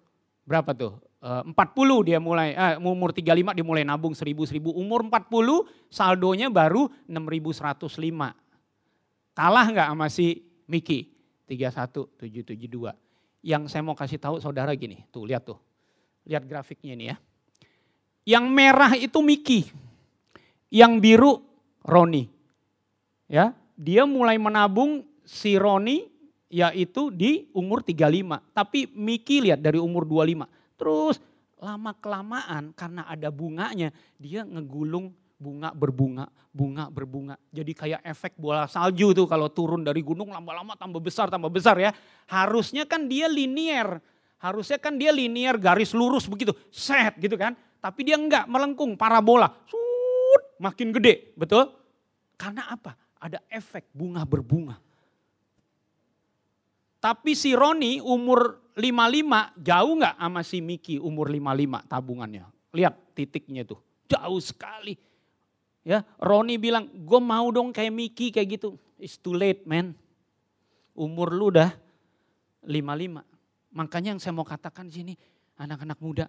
berapa tuh? 40 eh, dia mulai, eh, umur 35 dia mulai nabung 1000-1000. Umur 40 saldonya baru 6105. Kalah nggak sama si Miki? 31772. Yang saya mau kasih tahu saudara gini, tuh lihat tuh. Lihat grafiknya ini ya. Yang merah itu Miki. Yang biru Roni. Ya, dia mulai menabung si Roni yaitu di umur 35. Tapi Miki lihat dari umur 25 Terus lama kelamaan karena ada bunganya dia ngegulung bunga berbunga, bunga berbunga. Jadi kayak efek bola salju tuh kalau turun dari gunung lama-lama tambah besar, tambah besar ya. Harusnya kan dia linier, harusnya kan dia linier garis lurus begitu, set gitu kan. Tapi dia enggak melengkung, parabola, makin gede, betul? Karena apa? Ada efek bunga berbunga. Tapi si Roni umur 55 jauh nggak sama si Miki umur 55 tabungannya. Lihat titiknya tuh, jauh sekali. Ya, Roni bilang, gue mau dong kayak Miki kayak gitu. It's too late man. Umur lu udah 55. Makanya yang saya mau katakan sini, anak-anak muda,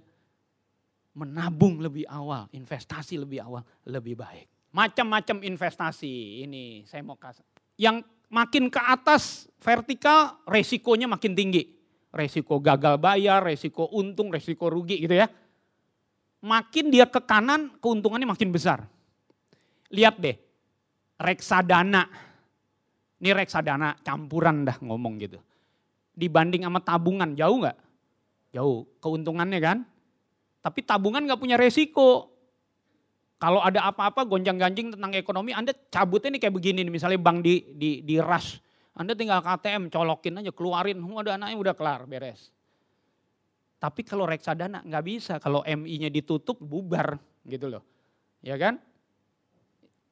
menabung lebih awal, investasi lebih awal, lebih baik. Macam-macam investasi ini saya mau kasih. Yang makin ke atas vertikal resikonya makin tinggi resiko gagal bayar, resiko untung, resiko rugi gitu ya. Makin dia ke kanan, keuntungannya makin besar. Lihat deh, reksadana. Ini reksadana campuran dah ngomong gitu. Dibanding sama tabungan, jauh nggak? Jauh, keuntungannya kan. Tapi tabungan nggak punya resiko. Kalau ada apa-apa gonjang-ganjing tentang ekonomi, Anda cabutnya nih kayak begini nih, misalnya bank di, di, di rush anda tinggal KTM, colokin aja, keluarin, ada anaknya udah kelar, beres. Tapi kalau reksadana nggak bisa, kalau MI-nya ditutup bubar gitu loh. Ya kan?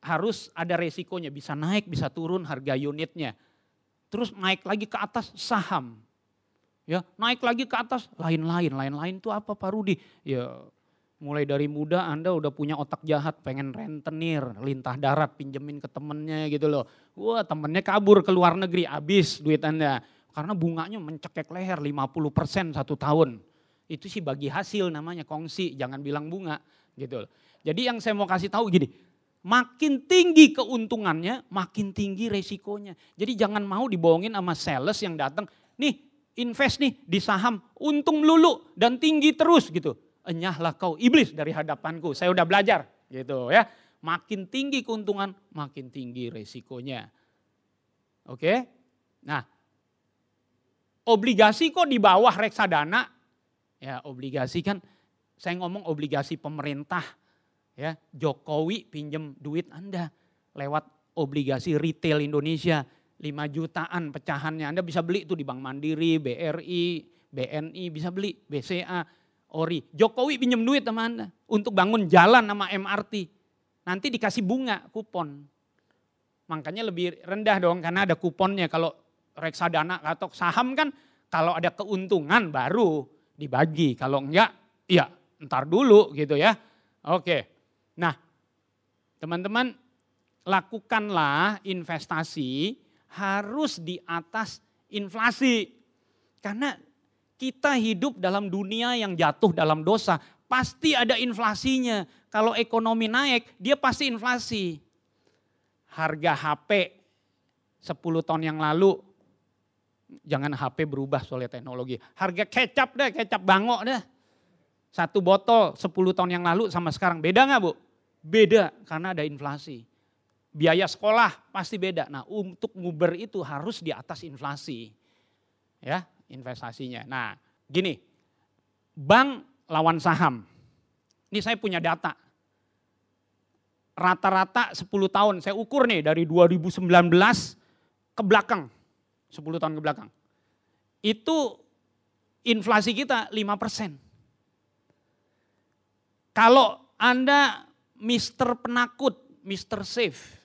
Harus ada resikonya, bisa naik, bisa turun harga unitnya. Terus naik lagi ke atas saham. Ya, naik lagi ke atas lain-lain. Lain-lain itu apa Pak Rudi? Ya Mulai dari muda Anda udah punya otak jahat, pengen rentenir, lintah darat, pinjemin ke temennya gitu loh. Wah temennya kabur ke luar negeri, habis duit Anda. Karena bunganya mencekek leher 50% satu tahun. Itu sih bagi hasil namanya kongsi, jangan bilang bunga gitu loh. Jadi yang saya mau kasih tahu gini, makin tinggi keuntungannya, makin tinggi resikonya. Jadi jangan mau dibohongin sama sales yang datang, nih invest nih di saham, untung melulu dan tinggi terus gitu enyahlah kau iblis dari hadapanku. Saya udah belajar gitu ya. Makin tinggi keuntungan, makin tinggi resikonya. Oke? Nah, obligasi kok di bawah reksadana? Ya, obligasi kan saya ngomong obligasi pemerintah. Ya, Jokowi pinjem duit Anda lewat obligasi retail Indonesia 5 jutaan pecahannya. Anda bisa beli itu di Bank Mandiri, BRI, BNI, bisa beli, BCA ori. Jokowi pinjam duit sama Anda untuk bangun jalan sama MRT. Nanti dikasih bunga kupon. Makanya lebih rendah dong karena ada kuponnya. Kalau reksadana atau saham kan kalau ada keuntungan baru dibagi. Kalau enggak ya ntar dulu gitu ya. Oke. Nah teman-teman lakukanlah investasi harus di atas inflasi. Karena kita hidup dalam dunia yang jatuh dalam dosa, pasti ada inflasinya. Kalau ekonomi naik, dia pasti inflasi. Harga HP 10 tahun yang lalu, jangan HP berubah soalnya teknologi. Harga kecap deh, kecap bangok deh. Satu botol 10 tahun yang lalu sama sekarang, beda nggak bu? Beda, karena ada inflasi. Biaya sekolah pasti beda. Nah untuk nguber itu harus di atas inflasi. Ya, investasinya. Nah, gini, bank lawan saham. Ini saya punya data. Rata-rata 10 tahun, saya ukur nih dari 2019 ke belakang. 10 tahun ke belakang. Itu inflasi kita 5%. Kalau Anda Mister penakut, Mister safe,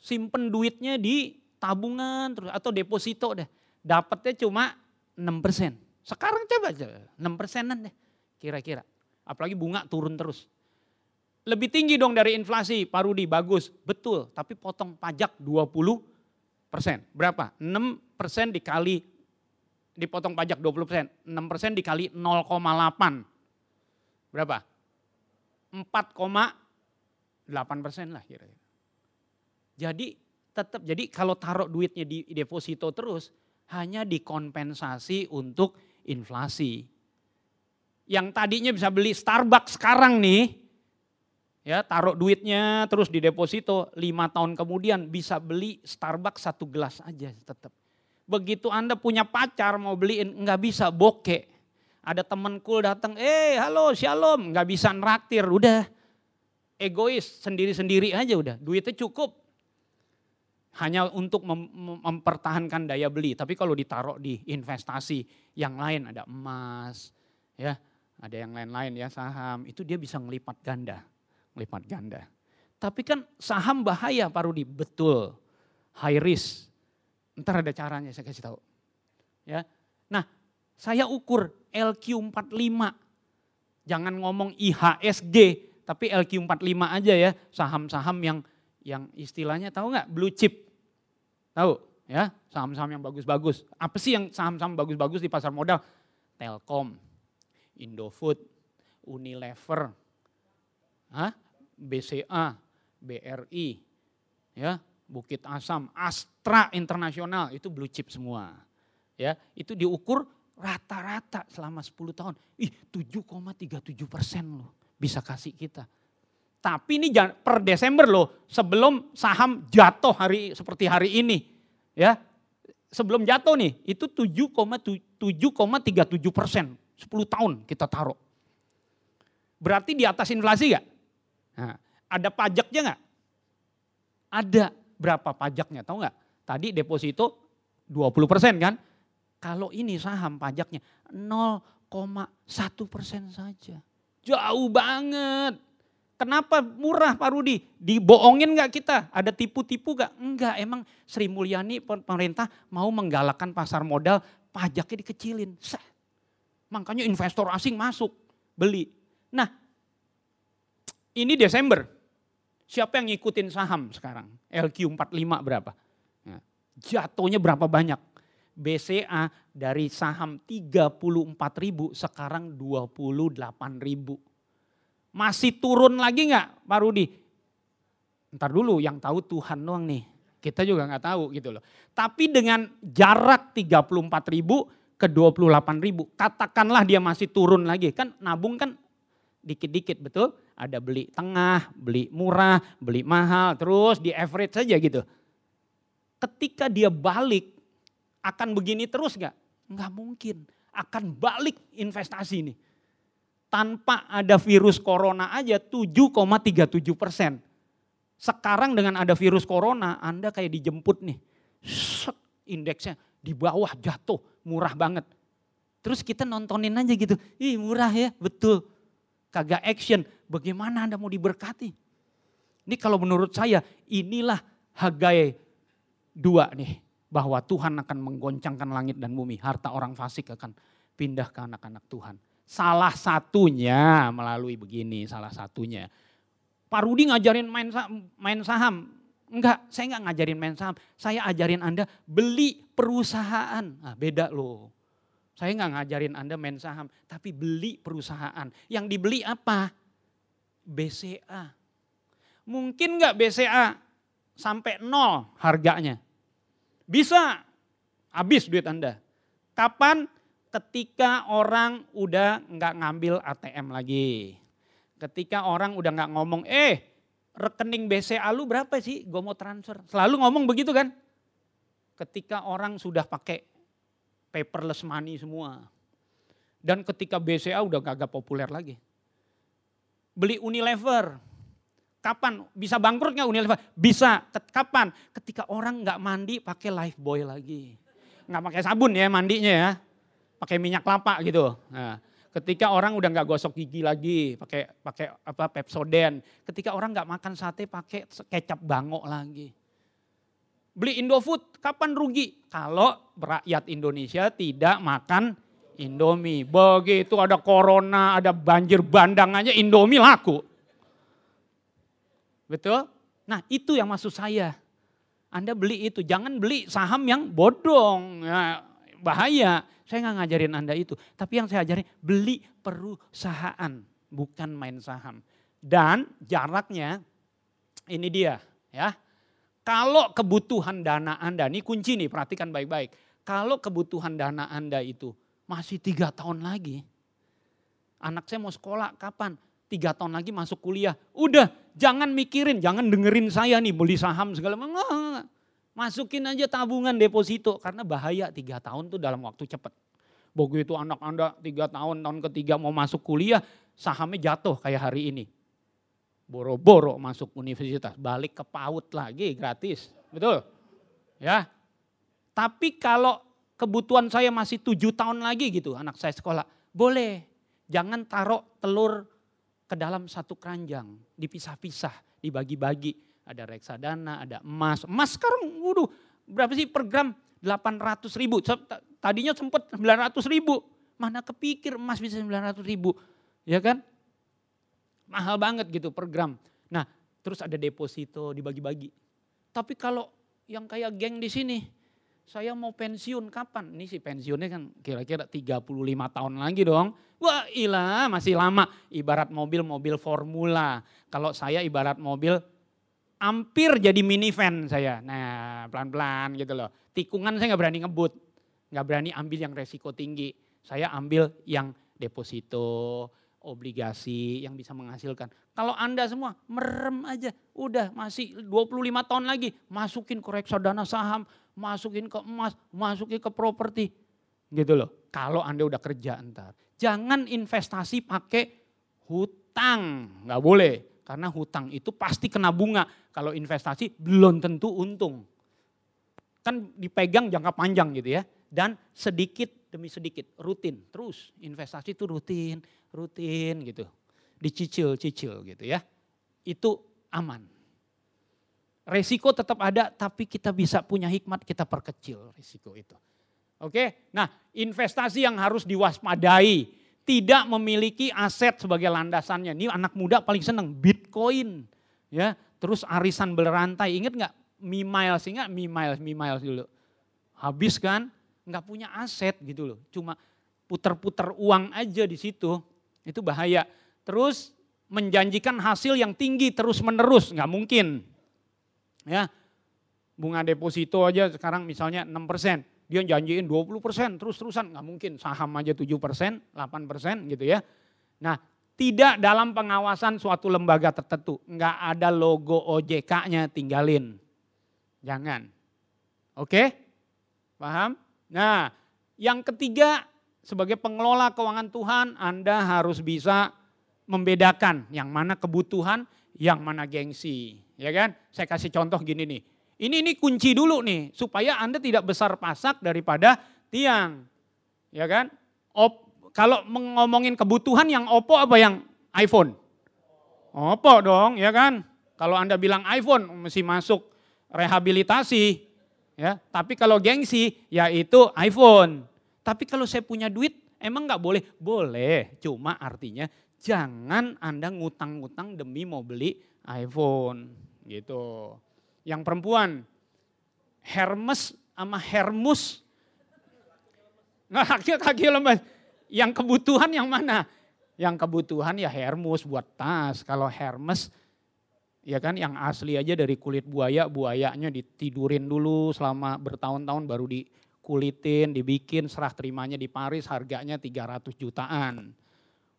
simpen duitnya di tabungan terus atau deposito deh. Dapatnya cuma 6%. Sekarang coba aja 6 persenan deh kira-kira. Apalagi bunga turun terus. Lebih tinggi dong dari inflasi, Pak Rudi, bagus. Betul, tapi potong pajak 20 persen. Berapa? 6 persen dikali, dipotong pajak 20 persen. 6 persen dikali 0,8. Berapa? 4,8 persen lah kira-kira. Jadi tetap, jadi kalau taruh duitnya di deposito terus, hanya dikompensasi untuk inflasi. Yang tadinya bisa beli Starbucks sekarang nih, ya taruh duitnya terus di deposito, lima tahun kemudian bisa beli Starbucks satu gelas aja tetap. Begitu Anda punya pacar mau beliin, nggak bisa bokeh. Ada temen cool datang, eh halo shalom, nggak bisa neraktir, udah egois sendiri-sendiri aja udah, duitnya cukup hanya untuk mem mempertahankan daya beli. Tapi kalau ditaruh di investasi yang lain ada emas, ya, ada yang lain-lain ya saham, itu dia bisa ngelipat ganda, ngelipat ganda. Tapi kan saham bahaya Pak Rudi, betul. High risk. Ntar ada caranya saya kasih tahu. Ya. Nah, saya ukur LQ45. Jangan ngomong IHSG, tapi LQ45 aja ya, saham-saham yang yang istilahnya tahu nggak blue chip Tahu ya, saham-saham yang bagus-bagus. Apa sih yang saham-saham bagus-bagus di pasar modal? Telkom, Indofood, Unilever, Hah? BCA, BRI, ya, Bukit Asam, Astra Internasional itu blue chip semua. Ya, itu diukur rata-rata selama 10 tahun. Ih, 7,37 persen loh bisa kasih kita. Tapi ini per Desember loh, sebelum saham jatuh hari seperti hari ini. Ya, sebelum jatuh nih, itu 7,37 persen. 10 tahun kita taruh. Berarti di atas inflasi gak? Nah, ada pajaknya gak? Ada. Berapa pajaknya? Tahu gak? Tadi deposito 20 persen kan? Kalau ini saham pajaknya 0,1 persen saja. Jauh banget. Kenapa murah Pak Rudi? Dibohongin nggak kita? Ada tipu-tipu nggak? Enggak, emang Sri Mulyani pemerintah mau menggalakkan pasar modal, pajaknya dikecilin. Seh. Makanya investor asing masuk, beli. Nah ini Desember. Siapa yang ngikutin saham sekarang? LQ45 berapa? Nah, jatuhnya berapa banyak? BCA dari saham 34 ribu sekarang 28 ribu. Masih turun lagi nggak Pak Rudi? Ntar dulu yang tahu Tuhan doang nih. Kita juga nggak tahu gitu loh. Tapi dengan jarak 34 ribu ke 28 ribu. Katakanlah dia masih turun lagi. Kan nabung kan dikit-dikit betul. Ada beli tengah, beli murah, beli mahal. Terus di average saja gitu. Ketika dia balik akan begini terus gak? Nggak mungkin. Akan balik investasi ini. Tanpa ada virus corona aja 7,37 persen. Sekarang dengan ada virus corona Anda kayak dijemput nih. Set, indeksnya di bawah jatuh murah banget. Terus kita nontonin aja gitu. Ih murah ya betul. Kagak action. Bagaimana Anda mau diberkati? Ini kalau menurut saya inilah Hagai dua nih bahwa Tuhan akan menggoncangkan langit dan bumi. Harta orang fasik akan pindah ke anak-anak Tuhan. Salah satunya melalui begini, salah satunya. Pak Rudi ngajarin main, main saham. Enggak, saya enggak ngajarin main saham. Saya ajarin Anda beli perusahaan. Nah, beda loh. Saya enggak ngajarin Anda main saham, tapi beli perusahaan. Yang dibeli apa? BCA. Mungkin enggak BCA sampai nol harganya? Bisa habis duit Anda. Kapan? Ketika orang udah nggak ngambil ATM lagi. Ketika orang udah nggak ngomong, eh rekening BCA lu berapa sih? Gue mau transfer. Selalu ngomong begitu kan? Ketika orang sudah pakai paperless money semua. Dan ketika BCA udah gak populer lagi. Beli Unilever, Kapan bisa bangkrut nggak Unilever? Bisa. Kapan? Ketika orang nggak mandi pakai Lifebuoy lagi. Nggak pakai sabun ya mandinya ya. Pakai minyak kelapa gitu. Nah, ketika orang udah nggak gosok gigi lagi, pakai pakai apa Pepsodent. Ketika orang nggak makan sate pakai kecap bangok lagi. Beli Indofood, kapan rugi? Kalau rakyat Indonesia tidak makan Indomie. Begitu ada corona, ada banjir bandang aja Indomie laku. Betul? Nah itu yang maksud saya. Anda beli itu, jangan beli saham yang bodong, ya, bahaya. Saya nggak ngajarin Anda itu. Tapi yang saya ajarin beli perusahaan, bukan main saham. Dan jaraknya ini dia ya. Kalau kebutuhan dana Anda, ini kunci nih perhatikan baik-baik. Kalau kebutuhan dana Anda itu masih tiga tahun lagi. Anak saya mau sekolah kapan? tiga tahun lagi masuk kuliah. Udah, jangan mikirin, jangan dengerin saya nih beli saham segala macam. Masukin aja tabungan deposito karena bahaya tiga tahun tuh dalam waktu cepat. Begitu anak anda tiga tahun, tahun ketiga mau masuk kuliah, sahamnya jatuh kayak hari ini. Boro-boro masuk universitas, balik ke PAUD lagi gratis, betul? Ya, tapi kalau kebutuhan saya masih tujuh tahun lagi gitu, anak saya sekolah, boleh. Jangan taruh telur ke dalam satu keranjang, dipisah-pisah, dibagi-bagi. Ada reksadana, ada emas. Emas sekarang, waduh, berapa sih per gram? 800 ribu. Tadinya sempat 900 ribu. Mana kepikir emas bisa 900 ribu. Ya kan? Mahal banget gitu per gram. Nah, terus ada deposito dibagi-bagi. Tapi kalau yang kayak geng di sini, saya mau pensiun kapan? Ini sih pensiunnya kan kira-kira 35 tahun lagi dong. Wah ilah masih lama. Ibarat mobil-mobil formula. Kalau saya ibarat mobil hampir jadi minivan saya. Nah pelan-pelan gitu loh. Tikungan saya nggak berani ngebut. Nggak berani ambil yang resiko tinggi. Saya ambil yang deposito, obligasi yang bisa menghasilkan. Kalau Anda semua merem aja, udah masih 25 tahun lagi, masukin ke reksadana saham, masukin ke emas, masukin ke properti. Gitu loh. Kalau Anda udah kerja ntar. Jangan investasi pakai hutang, nggak boleh. Karena hutang itu pasti kena bunga. Kalau investasi belum tentu untung. Kan dipegang jangka panjang gitu ya. Dan sedikit demi sedikit, rutin. Terus investasi itu rutin, rutin gitu. Dicicil-cicil gitu ya. Itu aman. Resiko tetap ada tapi kita bisa punya hikmat kita perkecil resiko itu. Oke, nah investasi yang harus diwaspadai. tidak memiliki aset sebagai landasannya. Ini anak muda paling seneng Bitcoin, ya. Terus arisan berantai. Ingat nggak Mi Miles? Ingat? Mi Miles dulu. Habis kan? Nggak punya aset gitu loh. Cuma puter-puter uang aja di situ. Itu bahaya. Terus menjanjikan hasil yang tinggi terus menerus, nggak mungkin. Ya, bunga deposito aja sekarang misalnya 6%. Dia janjiin 20% terus-terusan, nggak mungkin. Saham aja 7%, 8% gitu ya. Nah, tidak dalam pengawasan suatu lembaga tertentu. Nggak ada logo OJK-nya, tinggalin. Jangan. Oke? Paham? Nah, yang ketiga sebagai pengelola keuangan Tuhan, Anda harus bisa membedakan yang mana kebutuhan, yang mana gengsi. Ya kan? Saya kasih contoh gini nih. Ini ini kunci dulu nih supaya Anda tidak besar pasak daripada tiang. Ya kan? Op, kalau ngomongin kebutuhan yang Oppo apa yang iPhone? Oppo dong, ya kan? Kalau Anda bilang iPhone mesti masuk rehabilitasi. Ya, tapi kalau gengsi yaitu iPhone. Tapi kalau saya punya duit emang nggak boleh? Boleh, cuma artinya jangan Anda ngutang-ngutang demi mau beli iPhone gitu. Yang perempuan, Hermes sama Hermus. Nggak kaki kaki lemas. Yang kebutuhan yang mana? Yang kebutuhan ya Hermes buat tas. Kalau Hermes ya kan yang asli aja dari kulit buaya, buayanya ditidurin dulu selama bertahun-tahun baru dikulitin, dibikin serah terimanya di Paris harganya 300 jutaan.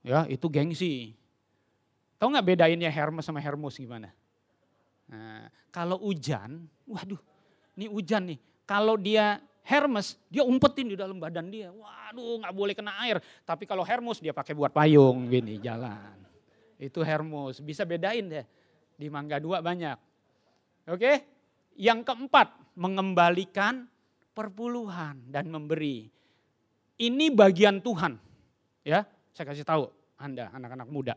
Ya itu gengsi. Tahu nggak bedainnya Hermes sama Hermus gimana? Nah, kalau hujan, waduh, ini hujan nih. Kalau dia Hermes, dia umpetin di dalam badan dia. Waduh, nggak boleh kena air. Tapi kalau Hermes dia pakai buat payung gini jalan. Itu Hermes, bisa bedain deh. Di Mangga Dua banyak. Oke, yang keempat mengembalikan perpuluhan dan memberi. Ini bagian Tuhan. Ya, saya kasih tahu Anda anak-anak muda.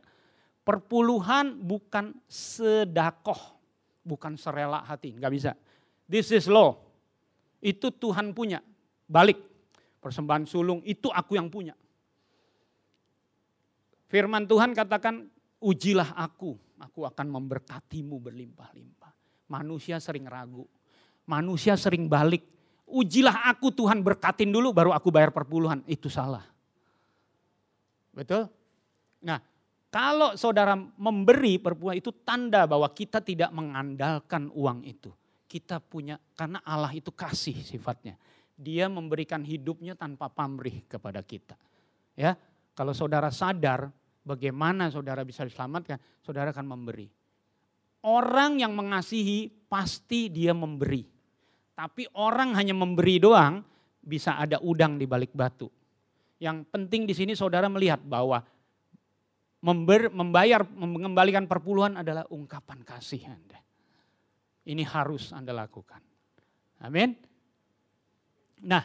Perpuluhan bukan sedakoh bukan serela hati, nggak bisa. This is law. Itu Tuhan punya. Balik. Persembahan sulung itu aku yang punya. Firman Tuhan katakan, ujilah aku, aku akan memberkatimu berlimpah-limpah. Manusia sering ragu, manusia sering balik. Ujilah aku Tuhan berkatin dulu baru aku bayar perpuluhan. Itu salah. Betul? Nah kalau saudara memberi perpuluhan itu tanda bahwa kita tidak mengandalkan uang itu. Kita punya, karena Allah itu kasih sifatnya. Dia memberikan hidupnya tanpa pamrih kepada kita. Ya, kalau saudara sadar bagaimana saudara bisa diselamatkan, saudara akan memberi. Orang yang mengasihi pasti dia memberi. Tapi orang hanya memberi doang bisa ada udang di balik batu. Yang penting di sini saudara melihat bahwa member, membayar, mengembalikan perpuluhan adalah ungkapan kasih Anda. Ini harus Anda lakukan. Amin. Nah,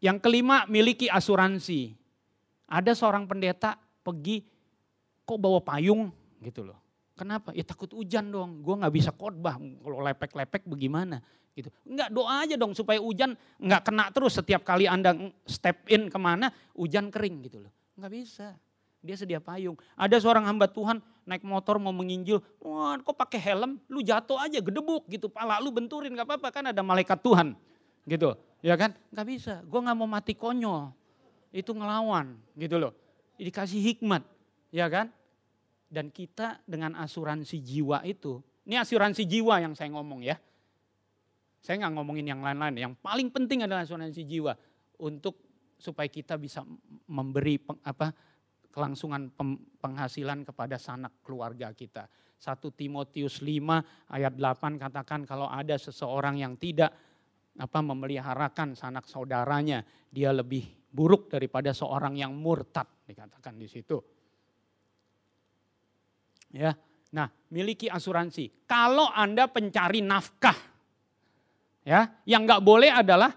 yang kelima miliki asuransi. Ada seorang pendeta pergi kok bawa payung gitu loh. Kenapa? Ya takut hujan dong. Gue nggak bisa khotbah kalau lepek-lepek bagaimana gitu. Enggak doa aja dong supaya hujan nggak kena terus setiap kali anda step in ke mana hujan kering gitu loh. Nggak bisa. Dia sedia payung. Ada seorang hamba Tuhan naik motor mau menginjil. Wah kok pakai helm? Lu jatuh aja gedebuk gitu. Pala lu benturin gak apa-apa kan ada malaikat Tuhan. Gitu. Ya kan? Gak bisa. Gue gak mau mati konyol. Itu ngelawan gitu loh. Dikasih hikmat. Ya kan? Dan kita dengan asuransi jiwa itu. Ini asuransi jiwa yang saya ngomong ya. Saya nggak ngomongin yang lain-lain. Yang paling penting adalah asuransi jiwa untuk supaya kita bisa memberi apa kelangsungan penghasilan kepada sanak keluarga kita. 1 Timotius 5 ayat 8 katakan kalau ada seseorang yang tidak apa memeliharakan sanak saudaranya, dia lebih buruk daripada seorang yang murtad dikatakan di situ. Ya. Nah, miliki asuransi. Kalau Anda pencari nafkah, ya, yang nggak boleh adalah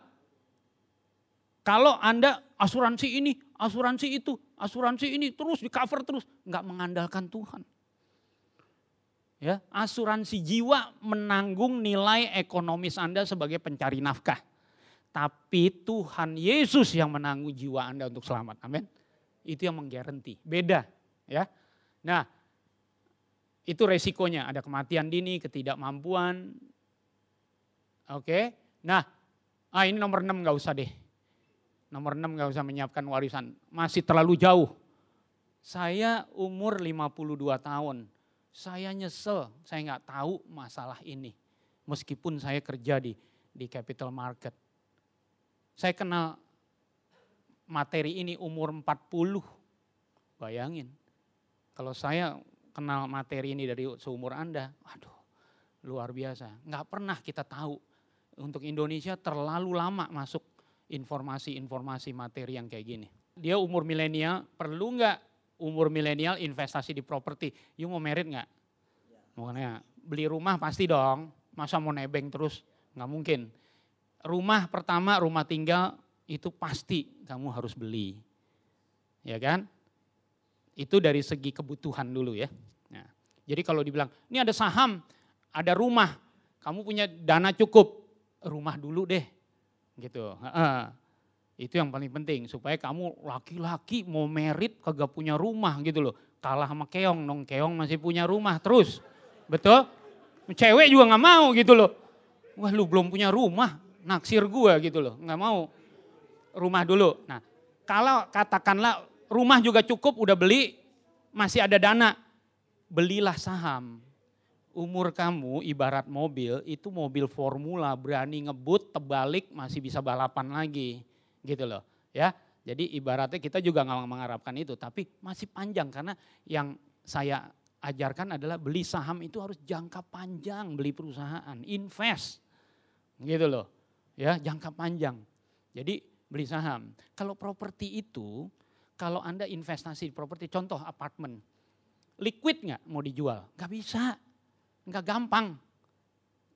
kalau Anda asuransi ini, asuransi itu, asuransi ini terus di cover terus, nggak mengandalkan Tuhan. Ya, asuransi jiwa menanggung nilai ekonomis Anda sebagai pencari nafkah. Tapi Tuhan Yesus yang menanggung jiwa Anda untuk selamat. Amin. Itu yang menggaranti. Beda ya. Nah, itu resikonya ada kematian dini, ketidakmampuan. Oke. Nah, ah ini nomor 6 nggak usah deh. Nomor 6 nggak usah menyiapkan warisan. Masih terlalu jauh. Saya umur 52 tahun. Saya nyesel, saya nggak tahu masalah ini. Meskipun saya kerja di di capital market. Saya kenal materi ini umur 40. Bayangin. Kalau saya kenal materi ini dari seumur Anda, aduh luar biasa. Nggak pernah kita tahu untuk Indonesia terlalu lama masuk informasi-informasi materi yang kayak gini. Dia umur milenial, perlu nggak umur milenial investasi di properti? You mau merit nggak? Makanya beli rumah pasti dong, masa mau nebeng terus? Nggak mungkin. Rumah pertama, rumah tinggal itu pasti kamu harus beli. Ya kan? Itu dari segi kebutuhan dulu ya. Nah, jadi kalau dibilang, ini ada saham, ada rumah, kamu punya dana cukup, rumah dulu deh. Gitu. Itu yang paling penting supaya kamu laki-laki mau merit kagak punya rumah gitu loh. Kalah sama keong, dong keong masih punya rumah terus. Betul? Cewek juga nggak mau gitu loh. Wah lu belum punya rumah, naksir gua gitu loh. Nggak mau rumah dulu. Nah kalau katakanlah rumah juga cukup udah beli, masih ada dana, belilah saham. Umur kamu ibarat mobil, itu mobil formula, berani ngebut, terbalik, masih bisa balapan lagi. Gitu loh. ya. Jadi ibaratnya kita juga nggak mengharapkan itu, tapi masih panjang karena yang saya ajarkan adalah beli saham itu harus jangka panjang, beli perusahaan, invest. Gitu loh. Ya, jangka panjang. Jadi beli saham. Kalau properti itu kalau Anda investasi di properti, contoh apartemen, liquid nggak mau dijual? Nggak bisa, nggak gampang.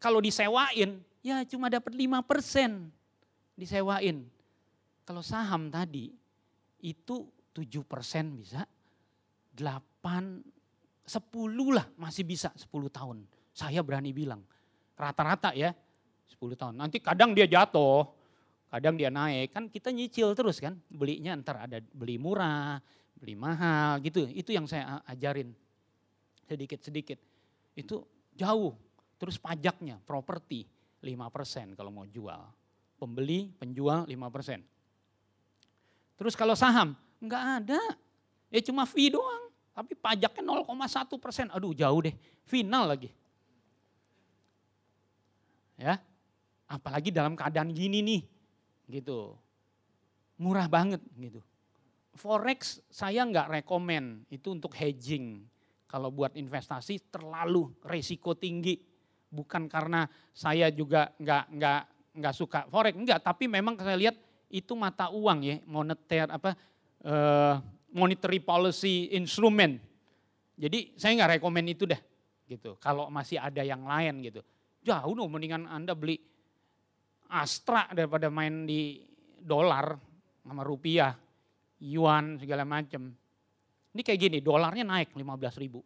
Kalau disewain, ya cuma dapat 5 persen disewain. Kalau saham tadi, itu 7 persen bisa, 8, 10 lah masih bisa 10 tahun. Saya berani bilang, rata-rata ya 10 tahun. Nanti kadang dia jatuh, kadang dia naik, kan kita nyicil terus kan, belinya ntar ada beli murah, beli mahal gitu. Itu yang saya ajarin sedikit-sedikit. Itu jauh. Terus pajaknya, properti 5% kalau mau jual. Pembeli, penjual 5%. Terus kalau saham, enggak ada. Ya cuma fee doang. Tapi pajaknya 0,1 persen. Aduh jauh deh. Final lagi. Ya, apalagi dalam keadaan gini nih gitu. Murah banget gitu. Forex saya nggak rekomen itu untuk hedging. Kalau buat investasi terlalu resiko tinggi. Bukan karena saya juga nggak nggak nggak suka forex, enggak. Tapi memang saya lihat itu mata uang ya, moneter apa uh, monetary policy instrument. Jadi saya nggak rekomen itu deh, gitu. Kalau masih ada yang lain gitu, jauh dong mendingan anda beli Astra daripada main di dolar sama rupiah, yuan segala macam. Ini kayak gini, dolarnya naik 15 ribu.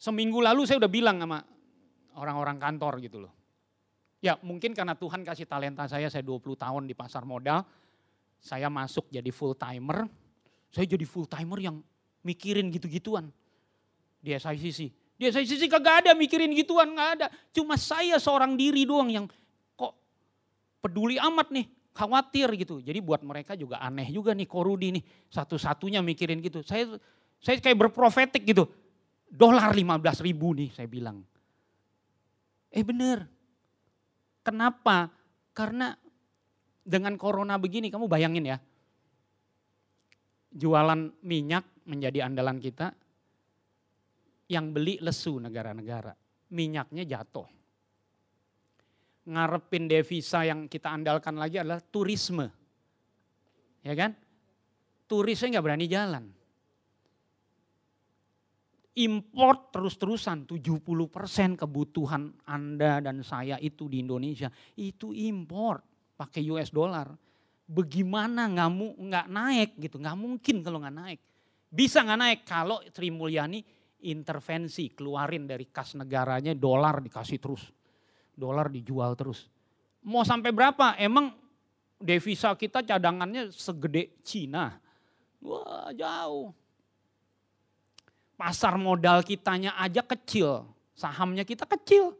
Seminggu lalu saya udah bilang sama orang-orang kantor gitu loh. Ya mungkin karena Tuhan kasih talenta saya, saya 20 tahun di pasar modal, saya masuk jadi full timer, saya jadi full timer yang mikirin gitu-gituan di SICC. Di SICC kagak ada mikirin gituan, nggak ada. Cuma saya seorang diri doang yang peduli amat nih, khawatir gitu. Jadi buat mereka juga aneh juga nih Korudi nih, satu-satunya mikirin gitu. Saya saya kayak berprofetik gitu. Dolar 15 ribu nih saya bilang. Eh bener. Kenapa? Karena dengan corona begini kamu bayangin ya. Jualan minyak menjadi andalan kita. Yang beli lesu negara-negara. Minyaknya jatuh ngarepin devisa yang kita andalkan lagi adalah turisme. Ya kan? Turisnya nggak berani jalan. Import terus-terusan 70% kebutuhan Anda dan saya itu di Indonesia itu import pakai US dollar. Bagaimana nggak nggak naik gitu? Nggak mungkin kalau nggak naik. Bisa nggak naik kalau Sri Mulyani intervensi keluarin dari kas negaranya dolar dikasih terus dolar dijual terus. Mau sampai berapa? Emang devisa kita cadangannya segede Cina. Wah jauh. Pasar modal kitanya aja kecil. Sahamnya kita kecil.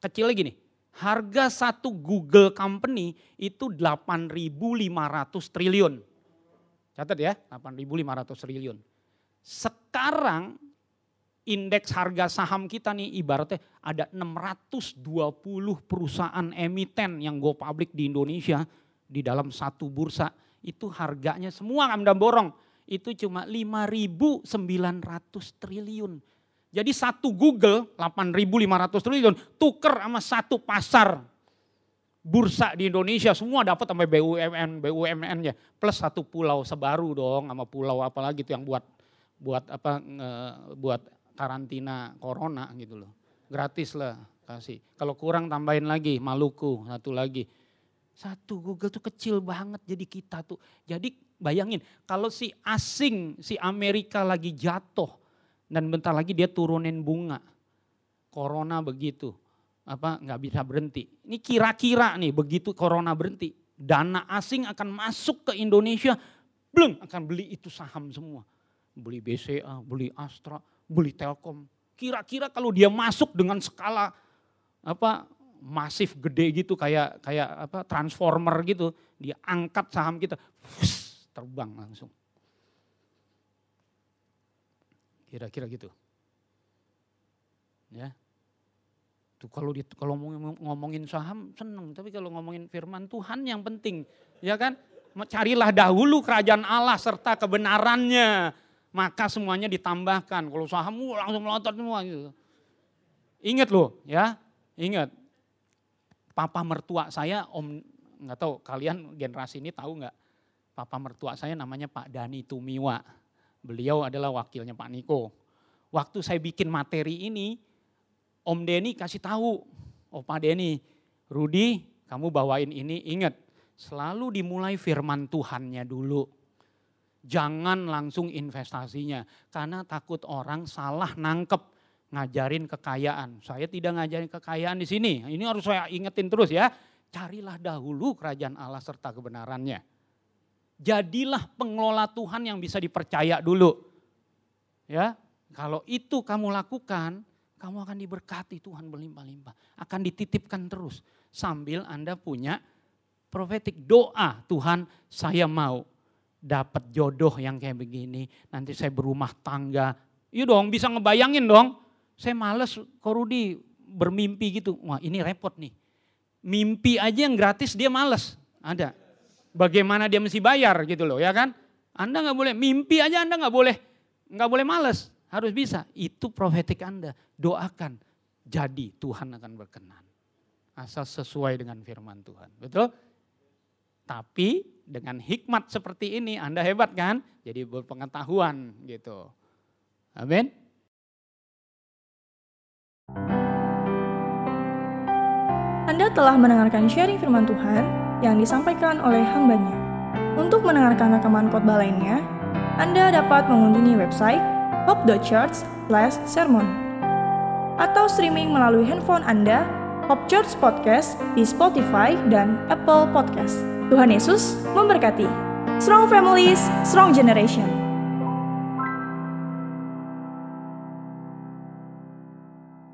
Kecil lagi nih. Harga satu Google company itu 8.500 triliun. Catat ya, 8.500 triliun. Sekarang indeks harga saham kita nih ibaratnya ada 620 perusahaan emiten yang go public di Indonesia di dalam satu bursa. Itu harganya semua Anda borong. Itu cuma 5.900 triliun. Jadi satu Google 8.500 triliun tuker sama satu pasar bursa di Indonesia. Semua dapat sampai BUMN BUMN ya plus satu pulau sebaru dong sama pulau apalagi itu yang buat buat apa buat karantina corona gitu loh gratis lah kasih kalau kurang tambahin lagi Maluku satu lagi satu Google tuh kecil banget jadi kita tuh. Jadi bayangin kalau si asing, si Amerika lagi jatuh dan bentar lagi dia turunin bunga. Corona begitu, apa nggak bisa berhenti. Ini kira-kira nih begitu corona berhenti, dana asing akan masuk ke Indonesia, belum akan beli itu saham semua. Beli BCA, beli Astra, beli Telkom. Kira-kira kalau dia masuk dengan skala apa masif gede gitu kayak kayak apa transformer gitu, dia angkat saham kita, fuss, terbang langsung. Kira-kira gitu. Ya. Tuh kalau di, kalau ngomongin saham seneng, tapi kalau ngomongin firman Tuhan yang penting, ya kan? Carilah dahulu kerajaan Allah serta kebenarannya, maka semuanya ditambahkan. Kalau saham langsung melontar semua gitu. Ingat loh, ya, ingat papa mertua saya, om nggak tahu kalian generasi ini tahu nggak? Papa mertua saya namanya Pak Dani Tumiwa. Beliau adalah wakilnya Pak Niko. Waktu saya bikin materi ini, Om Denny kasih tahu, oh Pak Denny, Rudi kamu bawain ini ingat, selalu dimulai firman Tuhannya dulu. Jangan langsung investasinya, karena takut orang salah nangkep ngajarin kekayaan. Saya tidak ngajarin kekayaan di sini. Ini harus saya ingetin terus ya. Carilah dahulu kerajaan Allah serta kebenarannya. Jadilah pengelola Tuhan yang bisa dipercaya dulu. Ya, kalau itu kamu lakukan, kamu akan diberkati Tuhan berlimpah-limpah. Akan dititipkan terus sambil Anda punya profetik doa. Tuhan saya mau dapat jodoh yang kayak begini. Nanti saya berumah tangga. Iya dong bisa ngebayangin dong. Saya males kok Rudi bermimpi gitu. Wah ini repot nih. Mimpi aja yang gratis dia males. Ada. Bagaimana dia mesti bayar gitu loh ya kan. Anda nggak boleh, mimpi aja Anda nggak boleh, nggak boleh males. Harus bisa. Itu profetik Anda. Doakan. Jadi Tuhan akan berkenan. Asal sesuai dengan firman Tuhan. Betul? Tapi dengan hikmat seperti ini Anda hebat kan? Jadi berpengetahuan gitu. Amin. Anda telah mendengarkan sharing firman Tuhan yang disampaikan oleh hambanya. Untuk mendengarkan rekaman khotbah lainnya, Anda dapat mengunjungi website hope.church/sermon atau streaming melalui handphone Anda Hope Church Podcast di Spotify dan Apple Podcast. Tuhan Yesus memberkati. Strong families, strong generation.